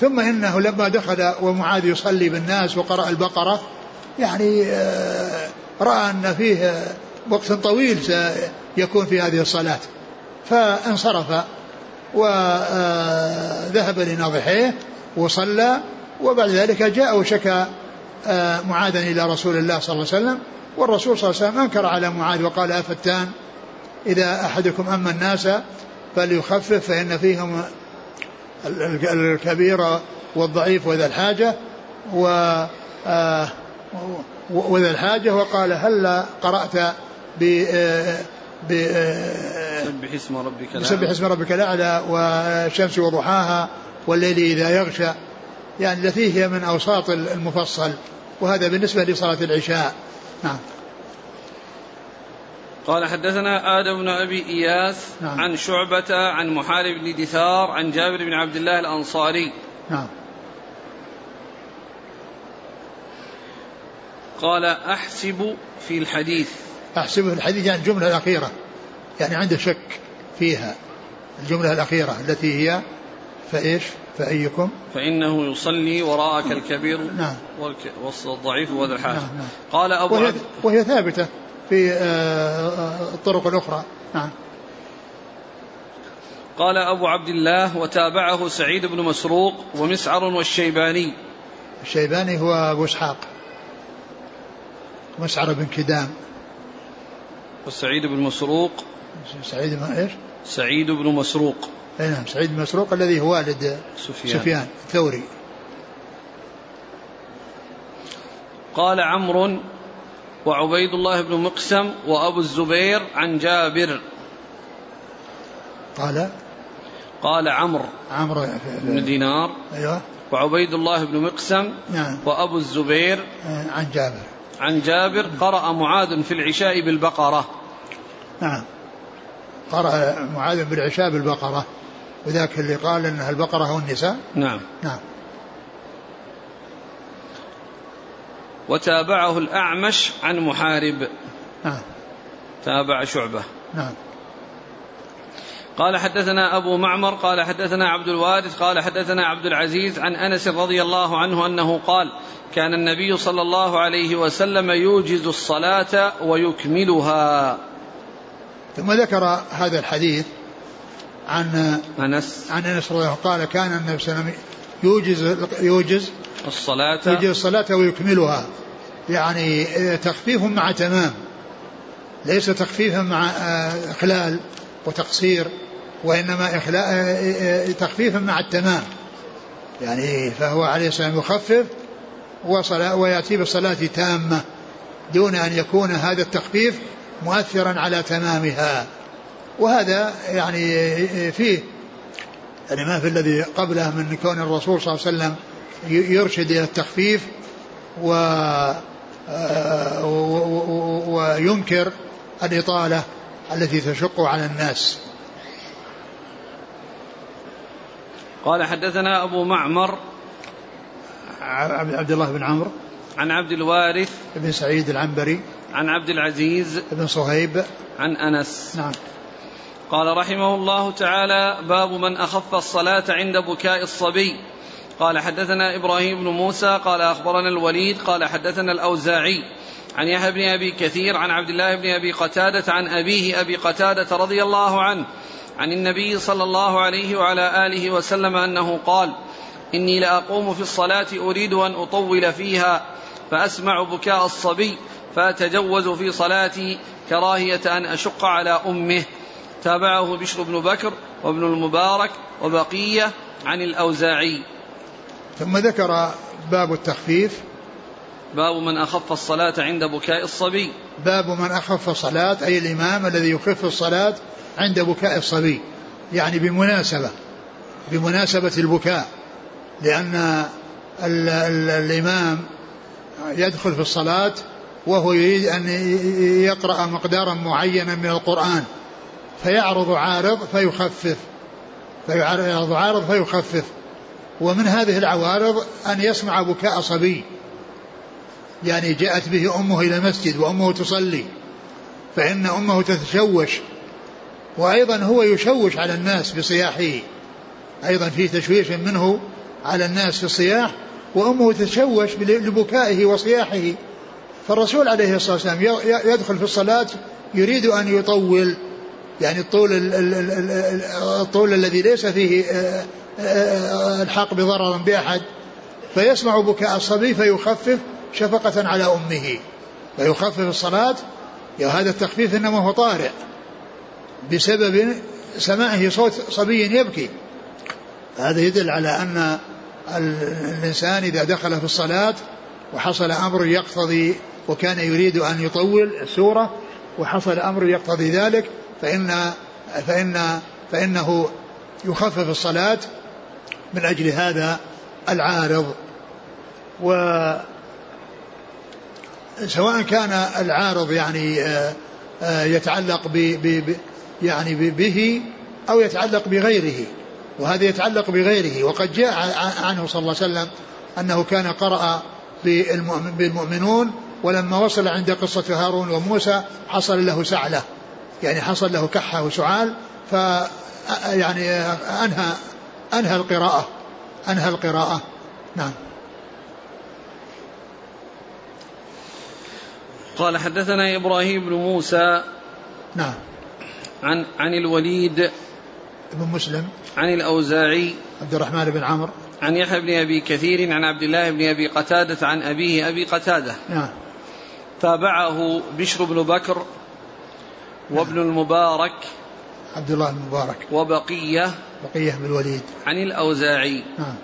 ثم إنه لما دخل ومعاذ يصلي بالناس وقرأ البقرة يعني آه، رأى أن فيه وقت طويل سيكون في هذه الصلاة. فانصرف وذهب لناضحيه وصلى وبعد ذلك جاء وشكى آه، معاذا إلى رسول الله صلى الله عليه وسلم. والرسول صلى الله عليه وسلم أنكر على معاذ وقال أفتان؟ إذا أحدكم أما الناس فليخفف فإن فيهم الكبير والضعيف وذا الحاجة و آه، وذا الحاجة وقال هل قرأت ب ب سبح اسم ربك الأعلى. سبح اسم ربك الأعلى والشمس وضحاها والليل إذا يغشى. يعني التي هي من أوساط المفصل. وهذا بالنسبة لصلاة العشاء. نعم. قال حدثنا آدم بن أبي إياس نعم. عن شعبة عن محارب بن دثار عن جابر بن عبد الله الأنصاري. نعم. قال أحسب في الحديث. أحسب في الحديث يعني الجملة الأخيرة. يعني عنده شك فيها. الجملة الأخيرة التي هي فإيش؟ فأيكم؟ فإنه يصلي وراءك الكبير نعم. والضعيف وذا الحاجة. نعم نعم. قال أبو وهي, وهي ثابتة. في آه، آه، الطرق الأخرى نعم. قال أبو عبد الله وتابعه سعيد بن مسروق ومسعر والشيباني. الشيباني هو أبو إسحاق. مسعر بن كدام. وسعيد بن مسروق. سعيد بن إيش؟ سعيد بن مسروق. أي نعم سعيد بن مسروق الذي هو والد سفيان. سفيان الثوري. قال عمرو وعبيد الله بن مقسم وأبو الزبير عن جابر. قال؟ قال عمرو. عمرو بن دينار. أيوه. وعبيد الله بن مقسم نعم. وأبو الزبير عن جابر. عن جابر قرأ معاذ في العشاء بالبقرة. نعم. قرأ معاذ بالعشاء بالبقرة. وذاك اللي قال أنها البقرة والنساء نعم. نعم. وتابعه الأعمش عن محارب. نعم. تابع شعبة. نعم. قال حدثنا أبو معمر قال حدثنا عبد الوارث قال حدثنا عبد العزيز عن أنس رضي الله عنه أنه قال كان النبي صلى الله عليه وسلم يوجز الصلاة ويكملها. ثم ذكر هذا الحديث عن أنس. عن أنس رضي الله عنه قال كان النبي صلى الله عليه وسلم يوجز يوجز الصلاة. يجد الصلاة ويكملها. يعني تخفيف مع تمام. ليس تخفيفا مع إخلال وتقصير وإنما إخلاء تخفيفا مع التمام. يعني فهو عليه السلام يخفف وصلاة ويأتي بالصلاة تامة دون أن يكون هذا التخفيف مؤثرا على تمامها. وهذا يعني فيه يعني ما في الذي قبله من كون الرسول صلى الله عليه وسلم يرشد إلى التخفيف و وينكر الإطالة التي تشق على الناس. قال حدثنا أبو معمر عبد الله بن عمرو. عن عبد الوارث بن سعيد العنبري. عن عبد العزيز بن صهيب. عن أنس. نعم. قال رحمه الله تعالى باب من أخف الصلاة عند بكاء الصبي. قال حدثنا إبراهيم بن موسى قال أخبرنا الوليد قال حدثنا الأوزاعي عن يحيى بن أبي كثير عن عبد الله بن أبي قتادة عن أبيه أبي قتادة رضي الله عنه عن النبي صلى الله عليه وعلى آله وسلم أنه قال إني لأقوم في الصلاة أريد أن أطول فيها فأسمع بكاء الصبي فأتجوز في صلاتي كراهية أن أشق على أمه تابعه بشر بن بكر وابن المبارك وبقية عن الأوزاعي ثم ذكر باب التخفيف. باب من أخف الصلاة عند بكاء الصبي. باب من أخف الصلاة أي الإمام الذي يخف الصلاة عند بكاء الصبي. يعني بمناسبة بمناسبة البكاء لأن ال ال الإمام يدخل في الصلاة وهو يريد أن يقرأ مقدارا معينا من القرآن فيعرض عارض فيخفف فيعرض عارض فيخفف. ومن هذه العوارض أن يسمع بكاء صبي. يعني جاءت به أمه إلى المسجد وأمه تصلي فإن أمه تتشوش وأيضا هو يشوش على الناس بصياحه. أيضا في تشويش منه على الناس في الصياح وأمه تتشوش لبكائه وصياحه. فالرسول عليه الصلاة والسلام يدخل في الصلاة يريد أن يطول يعني الطول الطول الذي ليس فيه آه، الحاق بضرر بأحد فيسمع بكاء الصبي فيخفف شفقة على أمه. فيخفف الصلاة. هذا التخفيف إنما هو طارئ بسبب سماعه صوت صبي يبكي. هذا يدل على أن الإنسان إذا دخل في الصلاة وحصل أمر يقتضي وكان يريد أن يطول السورة وحصل أمر يقتضي ذلك فإن فإن فإنه يخفف الصلاة من أجل هذا العارض. و سواء كان العارض يعني آه، آه، يتعلق ب ب يعني به أو يتعلق بغيره. وهذا يتعلق بغيره. وقد جاء عنه صلى الله عليه وسلم أنه كان قرأ بالمؤمنون ولما وصل عند قصة هارون وموسى حصل له سعلة. يعني حصل له كحة وسعال ف يعني أنهى أنهى القراءة. أنهى القراءة. نعم. قال حدثنا إبراهيم بن موسى نعم. عن عن الوليد بن مسلم. عن الأوزاعي عبد الرحمن بن عمرو. عن يحيى بن أبي كثير عن عبد الله بن أبي قتادة عن أبيه أبي قتادة. نعم. تابعه بشر بن بكر وابن المبارك عبد الله بن المبارك وبقية. بقية بن الوليد. عن الأوزاعي. نعم.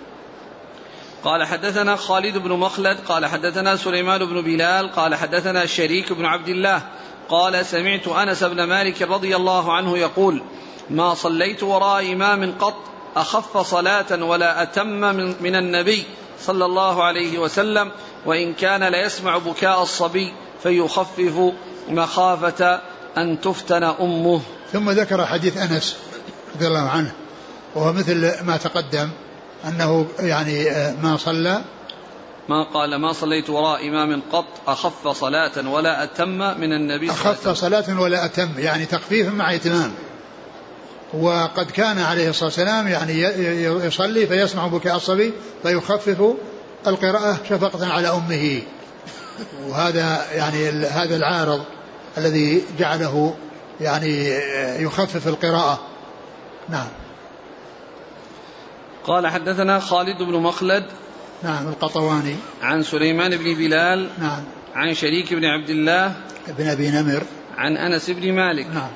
قال حدثنا خالد بن مخلد قال حدثنا سليمان بن بلال قال حدثنا الشريك بن عبد الله قال سمعت أنس بن مالك رضي الله عنه يقول ما صليت وراء إمام قط أخف صلاة ولا أتم من, من النبي صلى الله عليه وسلم وإن كان ليسمع بكاء الصبي فيخفف مخافة أن تفتن أمه. ثم ذكر حديث أنس رضي الله عنه وهو مثل ما تقدم أنه يعني آه، ما صلى. ما قال ما صليت وراء إمام قط أخف صلاة ولا أتم من النبي صلى الله عليه وسلم. أخف صلاة ولا أتم يعني تخفيف مع إتمام. وقد كان عليه الصلاة والسلام يعني يصلي فيسمع بكاء الصبي فيخفف القراءة شفقة على أمه. وهذا يعني هذا العارض الذي جعله يعني يخفف القراءة. نعم. قال حدثنا خالد بن مخلد نعم القطواني. عن سليمان بن بلال نعم. عن شريك بن عبد الله بن أبي نمر. عن أنس بن مالك. نعم.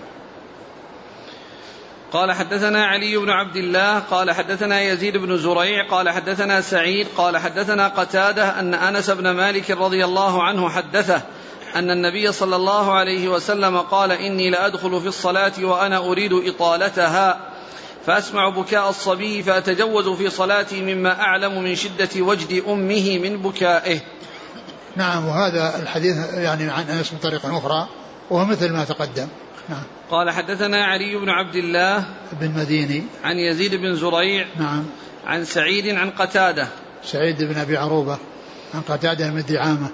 قال حدثنا علي بن عبد الله قال حدثنا يزيد بن زريع قال حدثنا سعيد قال حدثنا قتادة أن أنس بن مالك رضي الله عنه حدثه أن النبي صلى الله عليه وسلم قال إني لأدخل في الصلاة وأنا أريد إطالتها فأسمع بكاء الصبي فأتجوز في صلاتي مما أعلم من شدة وجد أمه من بكائه. نعم وهذا الحديث يعني عن أنس من طريق أخرى وهو مثل ما تقدم. نعم. قال حدثنا علي بن عبد الله بن مديني عن يزيد بن زريع نعم عن سعيد عن قتادة سعيد بن أبي عروبة عن قتادة بن دعامة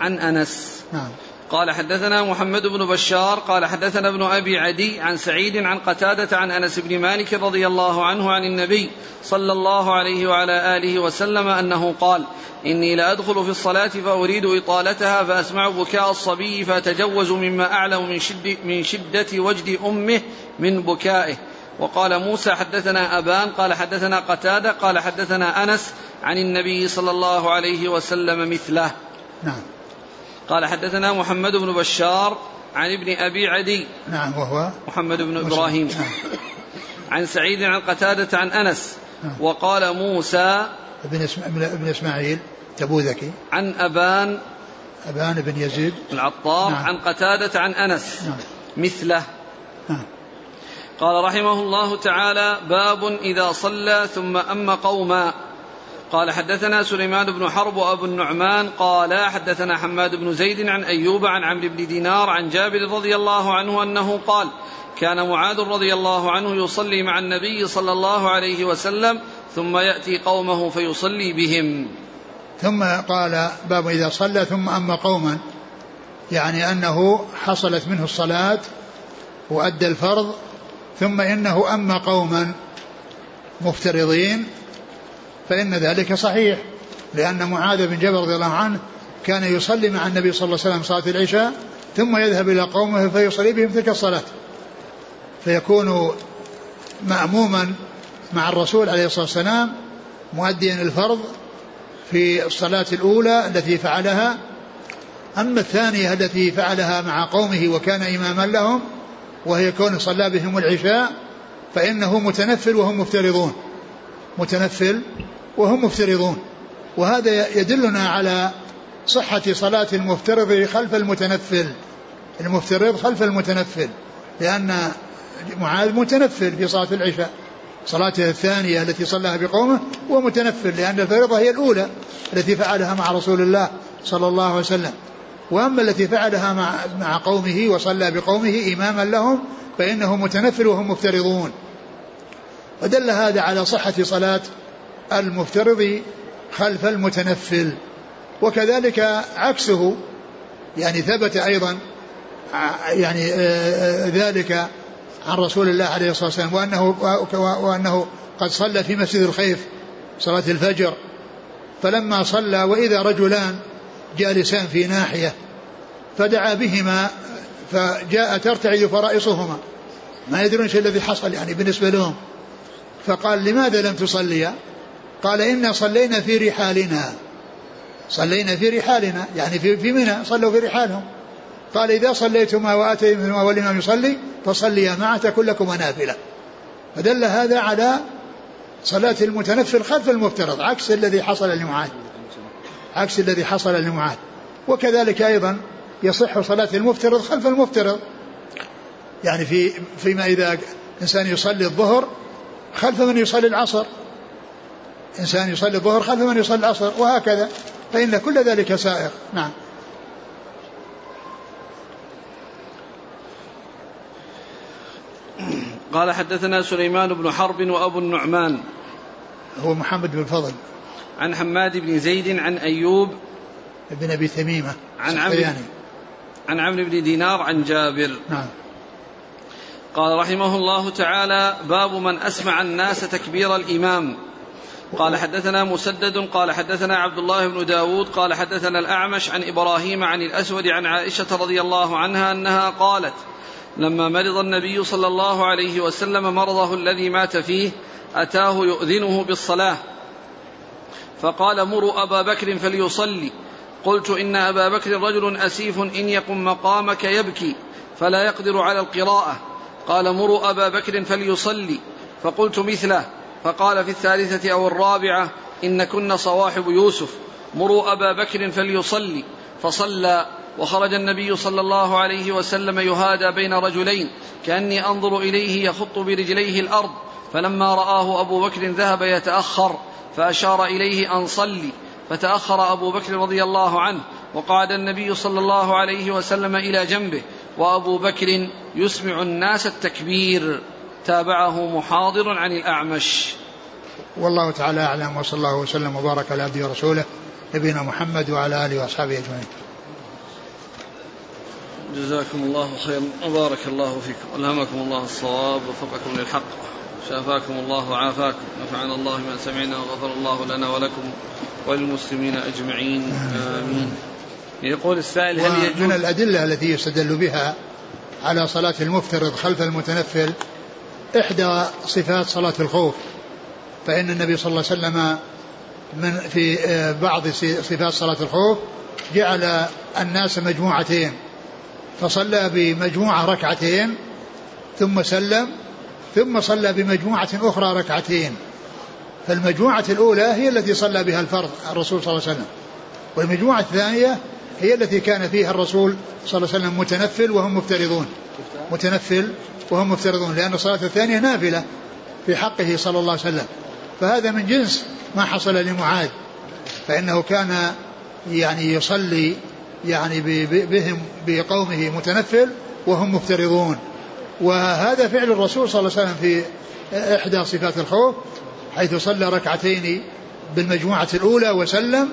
عن أنس. نعم. قال حدثنا محمد بن بشار قال حدثنا ابن أبي عدي عن سعيد عن قتادة عن أنس بن مالك رضي الله عنه عن النبي صلى الله عليه وعلى آله وسلم أنه قال إني لادخل في الصلاة فأريد إطالتها فأسمع بكاء الصبي فأتجوز مما أعلم من شد من شدة وجد أمه من بكائه. وقال موسى حدثنا أبان قال حدثنا قتادة قال حدثنا أنس عن النبي صلى الله عليه وسلم مثله. نعم. قال حدثنا محمد بن بشار عن ابن أبي عدي. نعم وهو محمد بن إبراهيم. نعم. عن سعيد عن قتادة عن أنس. نعم. وقال موسى ابن اسم... ابن إسماعيل تبوذكي. عن أبان أبان بن يزيد. العطار نعم. عن قتادة عن أنس. نعم. مثله. نعم. قال رحمه الله تعالى باب إذا صلى ثم أم قوما. قال حدثنا سليمان بن حرب وأبو النعمان قال حدثنا حماد بن زيد عن أيوب عن عمرو بن دينار عن جابر رضي الله عنه أنه قال كان معاذ رضي الله عنه يصلي مع النبي صلى الله عليه وسلم ثم يأتي قومه فيصلي بهم. ثم قال باب إذا صلى ثم أما قوما يعني أنه حصلت منه الصلاة وأدى الفرض ثم إنه أما قوما مفترضين فإن ذلك صحيح لأن معاذ بن جبل رضي الله عنه كان يصلي مع النبي صلى الله عليه وسلم صلاة العشاء ثم يذهب إلى قومه فيصلي بهم تلك الصلاة. فيكون مأموما مع الرسول عليه الصلاة والسلام مؤديا الفرض في الصلاة الأولى التي فعلها. أما الثانية التي فعلها مع قومه وكان إماما لهم وهي كون صلى بهم العشاء فإنه متنفل وهم مفترضون. متنفل وهم مفترضون. وهذا يدلنا على صحة صلاة المفترض خلف المتنفل. المفترض خلف المتنفل لأن معاذ متنفل في صلاة العشاء. صلاته الثانية التي صلاها بقومه هو متنفل لأن الفريضة هي الأولى التي فعلها مع رسول الله صلى الله عليه وسلم. وأما التي فعلها مع, مع قومه وصلى بقومه إماما لهم فإنه متنفل وهم مفترضون. ودل هذا على صحة صلاة المفترض خلف المتنفل. وكذلك عكسه يعني ثبت أيضا يعني ذلك عن رسول الله عليه الصلاة والسلام وأنه, وأنه قد صلى في مسجد الخيف صلاة الفجر. فلما صلى وإذا رجلان جالسان في ناحية فدعا بهما فجاء ترتعد فرائصهما. ما يدرون إيش الذي حصل يعني بالنسبة لهم. فقال لماذا لم تصليا؟ قال إنا صلينا في رحالنا. صلينا في رحالنا. يعني في, في منى صلوا في رحالهم. قال إذا صليتما وآتيتما والإمام يصلي فصليا معه تكن لكما نافلة. فدل هذا على صلاة المتنفل خلف المفترض عكس الذي حصل لمعاذ. عكس الذي حصل لمعاذ. وكذلك أيضا يصح صلاة المفترض خلف المفترض. يعني في فيما إذا إنسان يصلي الظهر خلف من يصلي العصر. إنسان يصلي الظهر خلف من يصلي العصر وهكذا. فإن كل ذلك سائغ. نعم. قال حدثنا سليمان بن حرب وأبو النعمان. هو محمد بن الفضل. عن حماد بن زيد عن أيوب. بن أبي تميمة عن عمرو. عن عمرو بن دينار عن جابر. نعم. قال رحمه الله تعالى باب من أسمع الناس تكبير الإمام. قال حدثنا مسدد قال حدثنا عبد الله بن داود قال حدثنا الأعمش عن إبراهيم عن الأسود عن عائشة رضي الله عنها أنها قالت لما مرض النبي صلى الله عليه وسلم مرضه الذي مات فيه أتاه يؤذنه بالصلاة. فقال مروا أبا بكر فليصلي. قلت إن أبا بكر رجل أسيف إن يقم مقامك يبكي فلا يقدر على القراءة. قال مروا أبا بكر فليصلي. فقلت مثله. فقال في الثالثة أو الرابعة إن كن صواحب يوسف مروا أبا بكر فليصلي فصلى وخرج النبي صلى الله عليه وسلم يهادى بين رجلين كأني أنظر إليه يخط برجليه الأرض فلما رآه أبو بكر ذهب يتأخر فأشار إليه أن صلي فتأخر أبو بكر رضي الله عنه وقعد النبي صلى الله عليه وسلم إلى جنبه وأبو بكر يسمع الناس التكبير. تابعه محاضر عن الأعمش. والله تعالى أعلم وصلى الله وسلم وبارك على عبده ورسوله نبينا محمد وعلى آله وأصحابه أجمعين. جزاكم الله خيرا. وبارك الله فيكم. ألهمكم الله الصواب ووفقكم للحق. شافاكم الله وعافاكم. نفعنا الله ما سمعنا وغفر الله لنا ولكم وللمسلمين أجمعين. آمين. يقول السائل هل يجوز من الأدلة التي يستدل بها على صلاة المفترض خلف المتنفل إحدى صفات صلاة الخوف فإن النبي صلى الله عليه وسلم من في آه، بعض صفات صلاة الخوف جعل الناس مجموعتين فصلى بمجموعة ركعتين ثم سلم ثم صلى بمجموعة أخرى ركعتين فالمجموعة الأولى هي التي صلى بها الفرض الرسول صلى الله عليه وسلم والمجموعة الثانية هي التي كان فيها الرسول صلى الله عليه وسلم متنفل وهم مفترضون متنفل وهم مفترضون لأن الصلاة الثانية نافلة في حقه صلى الله عليه وسلم. فهذا من جنس ما حصل لمعاذ. فإنه كان يعني يصلي يعني بهم بقومه متنفل وهم مفترضون. وهذا فعل الرسول صلى الله عليه وسلم في إحدى صفات الخوف حيث صلى ركعتين بالمجموعة الأولى وسلم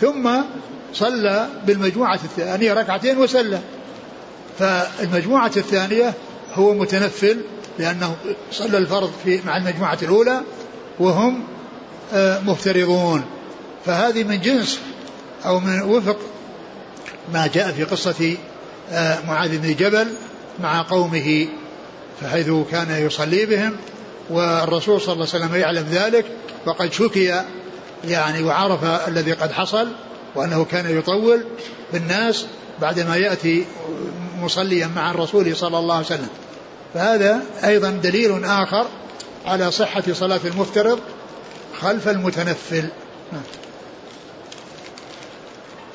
ثم صلى بالمجموعة الثانية ركعتين وسلم. فالمجموعة الثانية هو متنفل لأنه صلى الفرض في مع المجموعة الأولى وهم آه، مفترضون. فهذه من جنس أو من وفق ما جاء في قصة آه، معاذ بن جبل مع قومه فحيث كان يصلي بهم. والرسول صلى الله عليه وسلم يعلم ذلك وقد شكي يعني وعرف الذي قد حصل وأنه كان يطول بالناس بعدما يأتي مصليا مع الرسول صلى الله عليه وسلم. فهذا أيضا دليل آخر على صحة صلاة المفترض خلف المتنفل.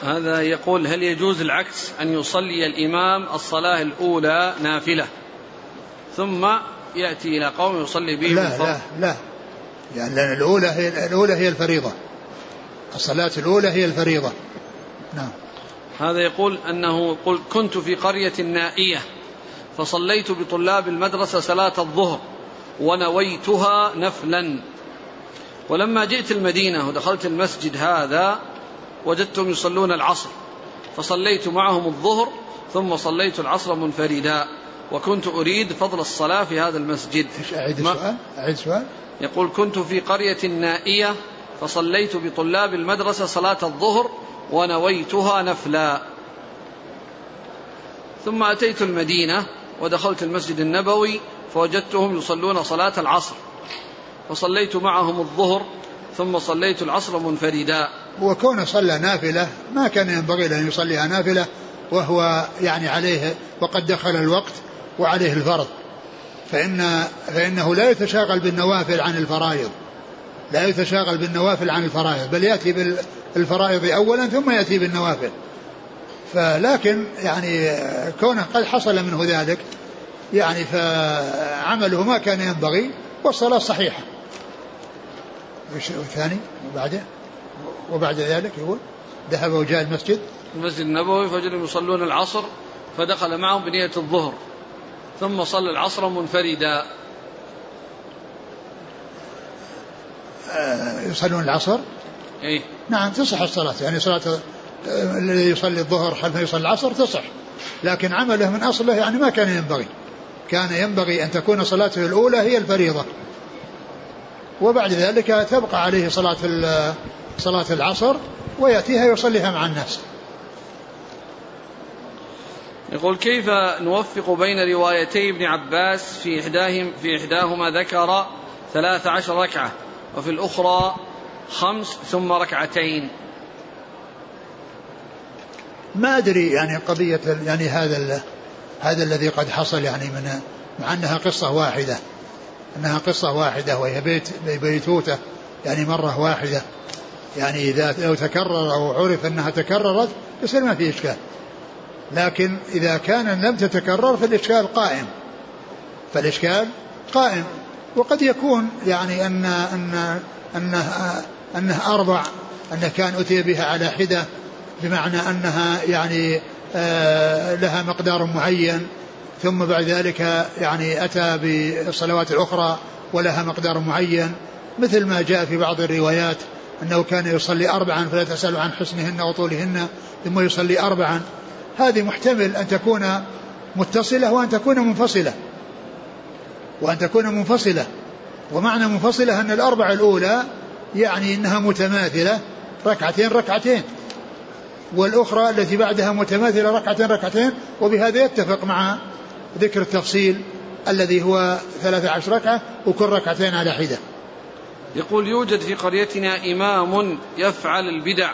هذا يقول هل يجوز العكس أن يصلي الإمام الصلاة الأولى نافلة ثم يأتي إلى قوم يصلي بهم لا لا لا. يعني لأن الأولى هي الأولى هي الفريضة. الصلاة الأولى هي الفريضة. نعم. هذا يقول أنه قل كنت في قرية نائية فصليت بطلاب المدرسة صلاة الظهر ونويتها نفلا. ولما جئت المدينة ودخلت المسجد هذا وجدتهم يصلون العصر فصليت معهم الظهر ثم صليت العصر منفردا وكنت أريد فضل الصلاة في هذا المسجد. أعيد السؤال؟ أعيد السؤال. يقول كنت في قرية نائية فصليت بطلاب المدرسة صلاة الظهر ونويتها نفلا. ثم أتيت المدينة ودخلت المسجد النبوي فوجدتهم يصلون صلاة العصر. فصليت معهم الظهر ثم صليت العصر منفردا. وكونه صلى نافلة ما كان ينبغي له أن يصليها نافلة وهو يعني عليه وقد دخل الوقت وعليه الفرض. فإن فإنه لا يتشاغل بالنوافل عن الفرائض. لا يتشاغل بالنوافل عن الفرائض بل يأتي بالفرائض أولا ثم يأتي بالنوافل. فلكن يعني كونه قد حصل منه ذلك يعني فعمله ما كان ينبغي والصلاة صحيحة. والثاني؟ وبعده؟ وبعد ذلك يقول ذهب وجاء المسجد. المسجد النبوي فوجدهم يصلون العصر فدخل معهم بنية الظهر ثم صلى العصر منفردا. يصلون العصر؟ إيه. نعم تصح الصلاة. يعني صلاة آه، الذي يصلي الظهر خلفه يصلي العصر تصح. لكن عمله من أصله يعني ما كان ينبغي. كان ينبغي أن تكون صلاته الأولى هي الفريضة. وبعد ذلك تبقى عليه صلاة صلاة العصر ويأتيها يصليها مع الناس. يقول كيف نوفق بين روايتي ابن عباس في إحداهم في إحداهما ذكر ثلاث عشر ركعة؟ وفي الأخرى خمس ثم ركعتين. ما أدري يعني قضية يعني هذا هذا الذي قد حصل يعني من مع أنها قصة واحدة. أنها قصة واحدة وهي بيت بيتوتة يعني مرة واحدة. يعني إذا لو تكرر أو عرف أنها تكررت يصير ما في إشكال. لكن إذا كان لم تتكرر فالإشكال قائم. فالإشكال قائم. وقد يكون يعني أن أن أنه أنه أربع أنه كان أتي بها على حدة بمعنى أنها يعني آه، لها مقدار معين ثم بعد ذلك يعني أتى بالصلوات الأخرى ولها مقدار معين مثل ما جاء في بعض الروايات أنه كان يصلي أربعا فلا تسأل عن حسنهن وطولهن ثم يصلي أربعا. هذه محتمل أن تكون متصلة وأن تكون منفصلة. وأن تكون منفصلة. ومعنى منفصلة أن الأربعة الأولى يعني أنها متماثلة ركعتين ركعتين. والأخرى التي بعدها متماثلة ركعتين ركعتين. وبهذا يتفق مع ذكر التفصيل الذي هو ثلاثة عشر ركعة وكل ركعتين على حدة. يقول يوجد في قريتنا إمام يفعل البدع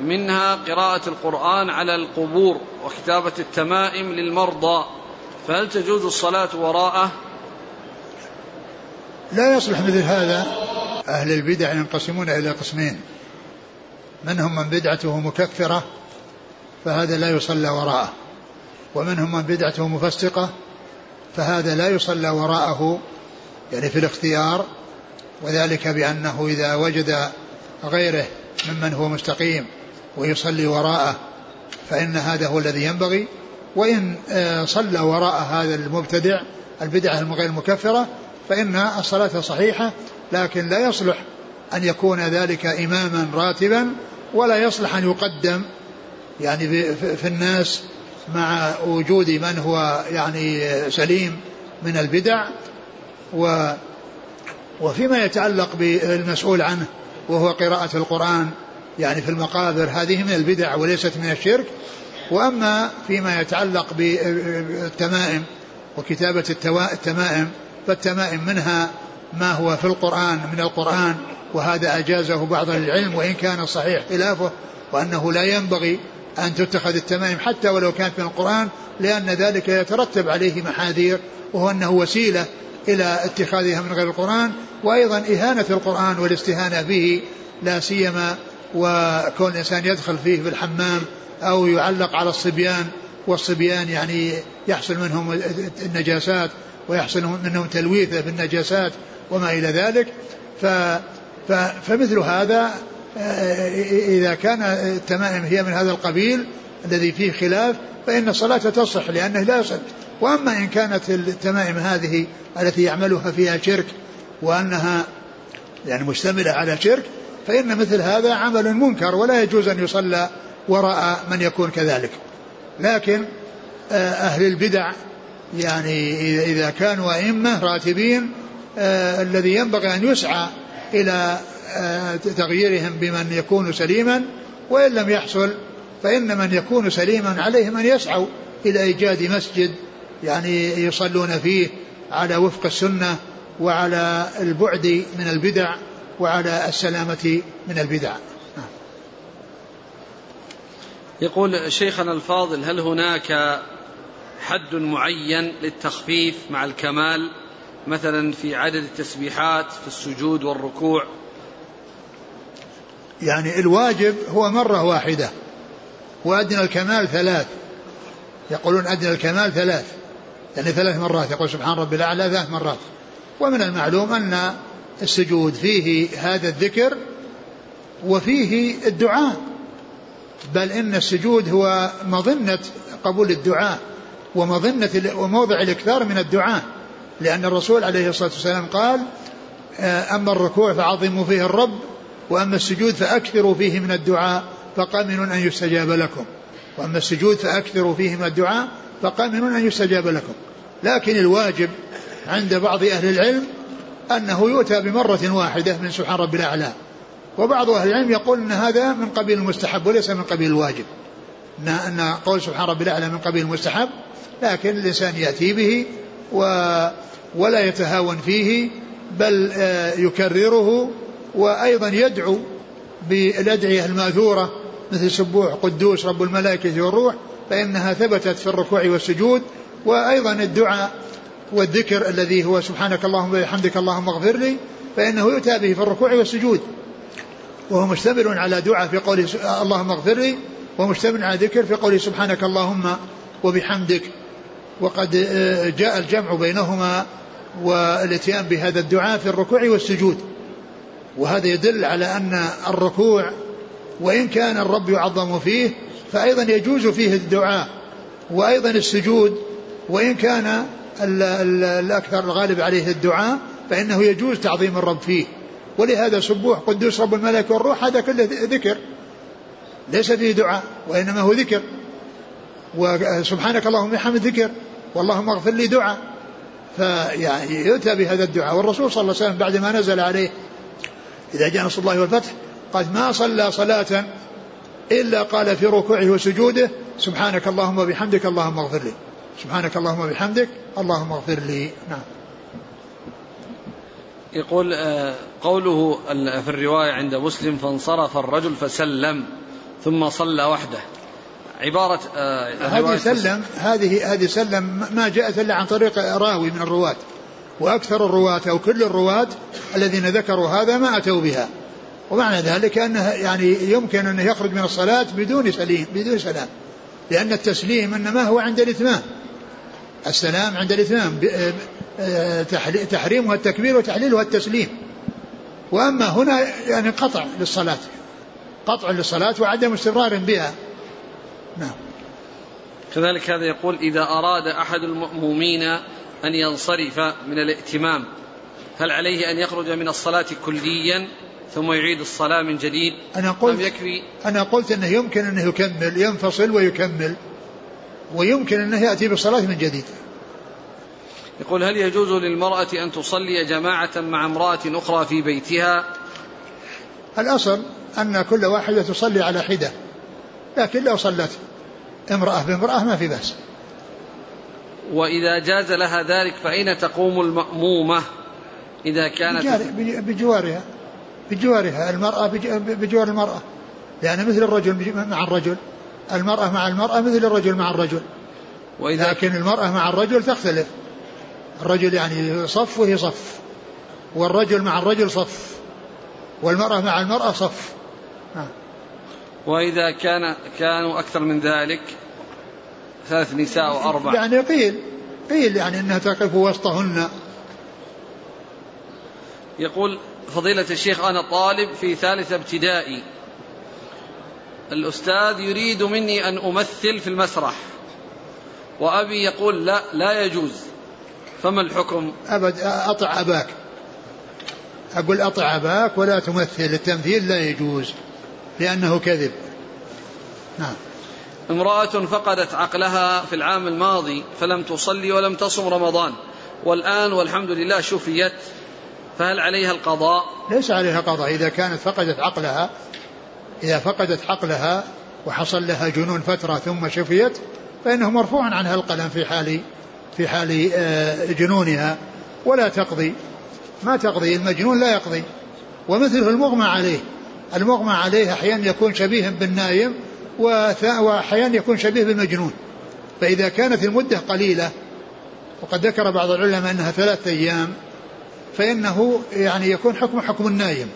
منها قراءة القرآن على القبور وكتابة التمائم للمرضى. فهل تجوز الصلاة وراءه؟ لا يصلح مثل هذا. أهل البدع ينقسمون إلى قسمين. منهم من بدعته مكفرة فهذا لا يصلى وراءه. ومنهم من بدعته مفسقة فهذا لا يصلى وراءه يعني في الاختيار. وذلك بأنه إذا وجد غيره ممن هو مستقيم ويصلي وراءه فإن هذا هو الذي ينبغي. وإن آه، صلى وراء هذا المبتدع البدعة غير المكفرة فإن الصلاة صحيحة لكن لا يصلح أن يكون ذلك إماما راتبا ولا يصلح أن يقدم يعني في الناس مع وجود من هو يعني سليم من البدع و وفيما يتعلق بالمسؤول عنه وهو قراءة القرآن يعني في المقابر هذه من البدع وليست من الشرك. وأما فيما يتعلق بالتمائم وكتابة التمائم فالتمائم منها ما هو في القرآن من القرآن وهذا أجازه بعض العلم وإن كان صحيح خلافه وأنه لا ينبغي أن تتخذ التمائم حتى ولو كانت من القرآن لأن ذلك يترتب عليه محاذير وهو أنه وسيلة إلى اتخاذها من غير القرآن وأيضا إهانة القرآن والاستهانة به لا سيما وكون الإنسان يدخل فيه بالحمام أو يعلق على الصبيان والصبيان يعني يحصل منهم النجاسات. ويحصل منهم تلويثه بالنجاسات وما إلى ذلك. ف فمثل هذا إذا كان التمائم هي من هذا القبيل الذي فيه خلاف فإن الصلاة تصح لأنه لا يصح. وأما إن كانت التمائم هذه التي يعملها فيها شرك وأنها يعني مشتملة على شرك فإن مثل هذا عمل منكر ولا يجوز أن يصلى وراء من يكون كذلك. لكن آه، أهل البدع يعني إذا كانوا أئمة راتبين آه الذي ينبغي أن يسعى إلى آه تغييرهم بمن يكون سليما وإن لم يحصل فإن من يكون سليما عليهم أن يسعوا إلى إيجاد مسجد يعني يصلون فيه على وفق السنة وعلى البعد من البدع وعلى السلامة من البدع. يقول شيخنا الفاضل هل هناك حد معين للتخفيف مع الكمال مثلا في عدد التسبيحات في السجود والركوع. يعني الواجب هو مرة واحدة وأدنى الكمال ثلاث. يقولون أدنى الكمال ثلاث يعني ثلاث مرات. يقول سبحان ربي الأعلى ثلاث مرات. ومن المعلوم أن السجود فيه هذا الذكر وفيه الدعاء بل إن السجود هو مظنة قبول الدعاء. ومظنة وموضع الإكثار من الدعاء. لأن الرسول عليه الصلاة والسلام قال آه، أما الركوع فعظموا فيه الرب وأما السجود فأكثروا فيه من الدعاء فقامن أن يستجاب لكم. وأما السجود فأكثروا فيه من الدعاء فقامن أن يستجاب لكم. لكن الواجب عند بعض أهل العلم أنه يؤتى بمرة واحدة من سبحان رب الأعلى. وبعض أهل العلم يقول أن هذا من قبيل المستحب وليس من قبيل الواجب. أن قول سبحان رب الأعلى من قبيل المستحب لكن الإنسان يأتي به و ولا يتهاون فيه بل آه، يكرره وأيضا يدعو بالأدعية الماثورة مثل سبوح قدوس رب الملائكة والروح فإنها ثبتت في الركوع والسجود وأيضا الدعاء والذكر الذي هو سبحانك اللهم وبحمدك اللهم اغفر لي فإنه يؤتى به في الركوع والسجود. وهو مشتمل على دعاء في قوله اللهم اغفر لي ومشتمل على ذكر في قوله سبحانك اللهم وبحمدك. وقد آه، جاء الجمع بينهما والاتيان بهذا الدعاء في الركوع والسجود. وهذا يدل على أن الركوع وإن كان الرب يعظم فيه فأيضا يجوز فيه الدعاء وأيضا السجود وإن كان الأكثر الغالب عليه الدعاء فإنه يجوز تعظيم الرب فيه. ولهذا سبوح قدوس رب الملائكة والروح هذا كله ذكر ليس فيه دعاء وإنما هو ذكر. وسبحانك اللهم بحمد ذكر واللهم اغفر لي دعاء. فيعني يؤتى بهذا الدعاء والرسول صلى الله عليه وسلم بعد ما نزل عليه إذا جاء نصر الله والفتح قد ما صلى صلاة إلا قال في ركوعه وسجوده سبحانك اللهم وبحمدك اللهم اغفر لي. سبحانك اللهم وبحمدك اللهم اغفر لي. نعم. يقول آه، قوله في الرواية عند مسلم فانصرف الرجل فسلم ثم صلى وحده. عبارة آه، هذه سلم هذه هذه سلم ما جاءت إلا عن طريق راوي من الرواة. وأكثر الرواة أو كل الرواة الذين ذكروا هذا ما أتوا بها. ومعنى ذلك أنه يعني يمكن أنه يخرج من الصلاة بدون سليم بدون سلام. لأن التسليم إنما هو عند الإتمام. السلام عند الإتمام. آه، تحريمها التكبير وتحليلها التسليم. وأما هنا يعني قطع للصلاة قطع للصلاة وعدم استمرار بها. نعم. كذلك هذا يقول إذا أراد أحد المأمومين أن ينصرف من الائتمام هل عليه أن يخرج من الصلاة كليا ثم يعيد الصلاة من جديد؟ أنا قلت يكفي؟ أنا قلت أنه يمكن أنه يكمل ينفصل ويكمل ويمكن أنه يأتي بالصلاة من جديد. يقول هل يجوز للمرأة أن تصلي جماعة مع امرأة أخرى في بيتها؟ الأصل أن كل واحدة تصلي على حدة. لكن لو صلت امرأة بامرأة ما في بأس. وإذا جاز لها ذلك فأين تقوم المأمومة؟ إذا كانت بجوارها. بجوارها. المرأة بجوار المرأة. يعني مثل الرجل مع الرجل. المرأة مع المرأة مثل الرجل مع الرجل. وإذا لكن المرأة مع الرجل تختلف. الرجل يعني صف وهي صف. والرجل مع الرجل صف. والمرأة مع المرأة صف. وإذا كان كانوا أكثر من ذلك ثلاث نساء وأربع. يعني قيل قيل يعني أنها تقف وسطهن. يقول فضيلة الشيخ أنا طالب في ثالثة ابتدائي. الأستاذ يريد مني أن أمثل في المسرح وأبي يقول لا لا يجوز. فما الحكم؟ أبد أطع أباك. أقول أطع أباك ولا تمثل التمثيل لا يجوز. لأنه كذب. نعم. امرأة فقدت عقلها في العام الماضي فلم تصلي ولم تصم رمضان. والآن والحمد لله شفيت. فهل عليها القضاء؟ ليس عليها قضاء. إذا كانت فقدت عقلها إذا فقدت عقلها وحصل لها جنون فترة ثم شفيت فإنه مرفوع عنها القلم في حال في حال آه، جنونها. ولا تقضي. ما تقضي. المجنون لا يقضي. ومثله المغمى عليه. المغمى عليه أحيانا يكون شبيها بالنايم وأحيانا يكون شبيه بالمجنون. فإذا كانت المدة قليلة وقد ذكر بعض العلماء أنها ثلاثة أيام فإنه يعني يكون حكم حكم النايم.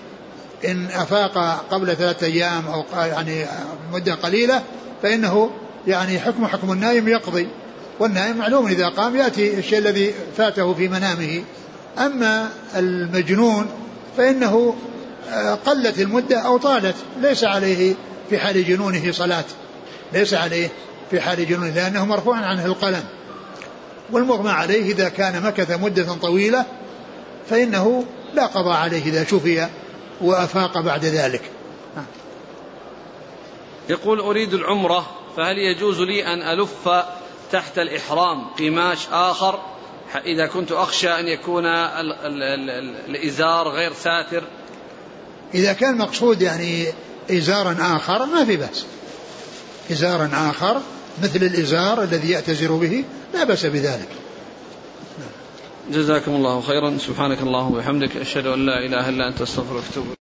إن أفاق قبل ثلاثة أيام أو يعني مدة قليلة فإنه يعني حكم حكم النايم يقضي. والنائم معلوم إذا قام يأتي الشيء الذي فاته في منامه. أما المجنون فإنه قلت المدة أو طالت ليس عليه في حال جنونه صلاة. ليس عليه في حال جنونه لأنه مرفوع عنه القلم. والمغمى عليه إذا كان مكث مدة طويلة فإنه لا قضاء عليه إذا شفي وأفاق بعد ذلك. يقول أريد العمرة فهل يجوز لي أن ألف تحت الإحرام قماش آخر؟ إذا كنت أخشى أن يكون الإزار غير ساتر. إذا كان مقصود يعني إزارا آخر ما في بأس. إزارا آخر مثل الإزار الذي يأتزر به لا بأس بذلك. جزاكم الله خيرا. سبحانك اللهم وبحمدك. أشهد أن لا إله إلا أنت. أستغفرك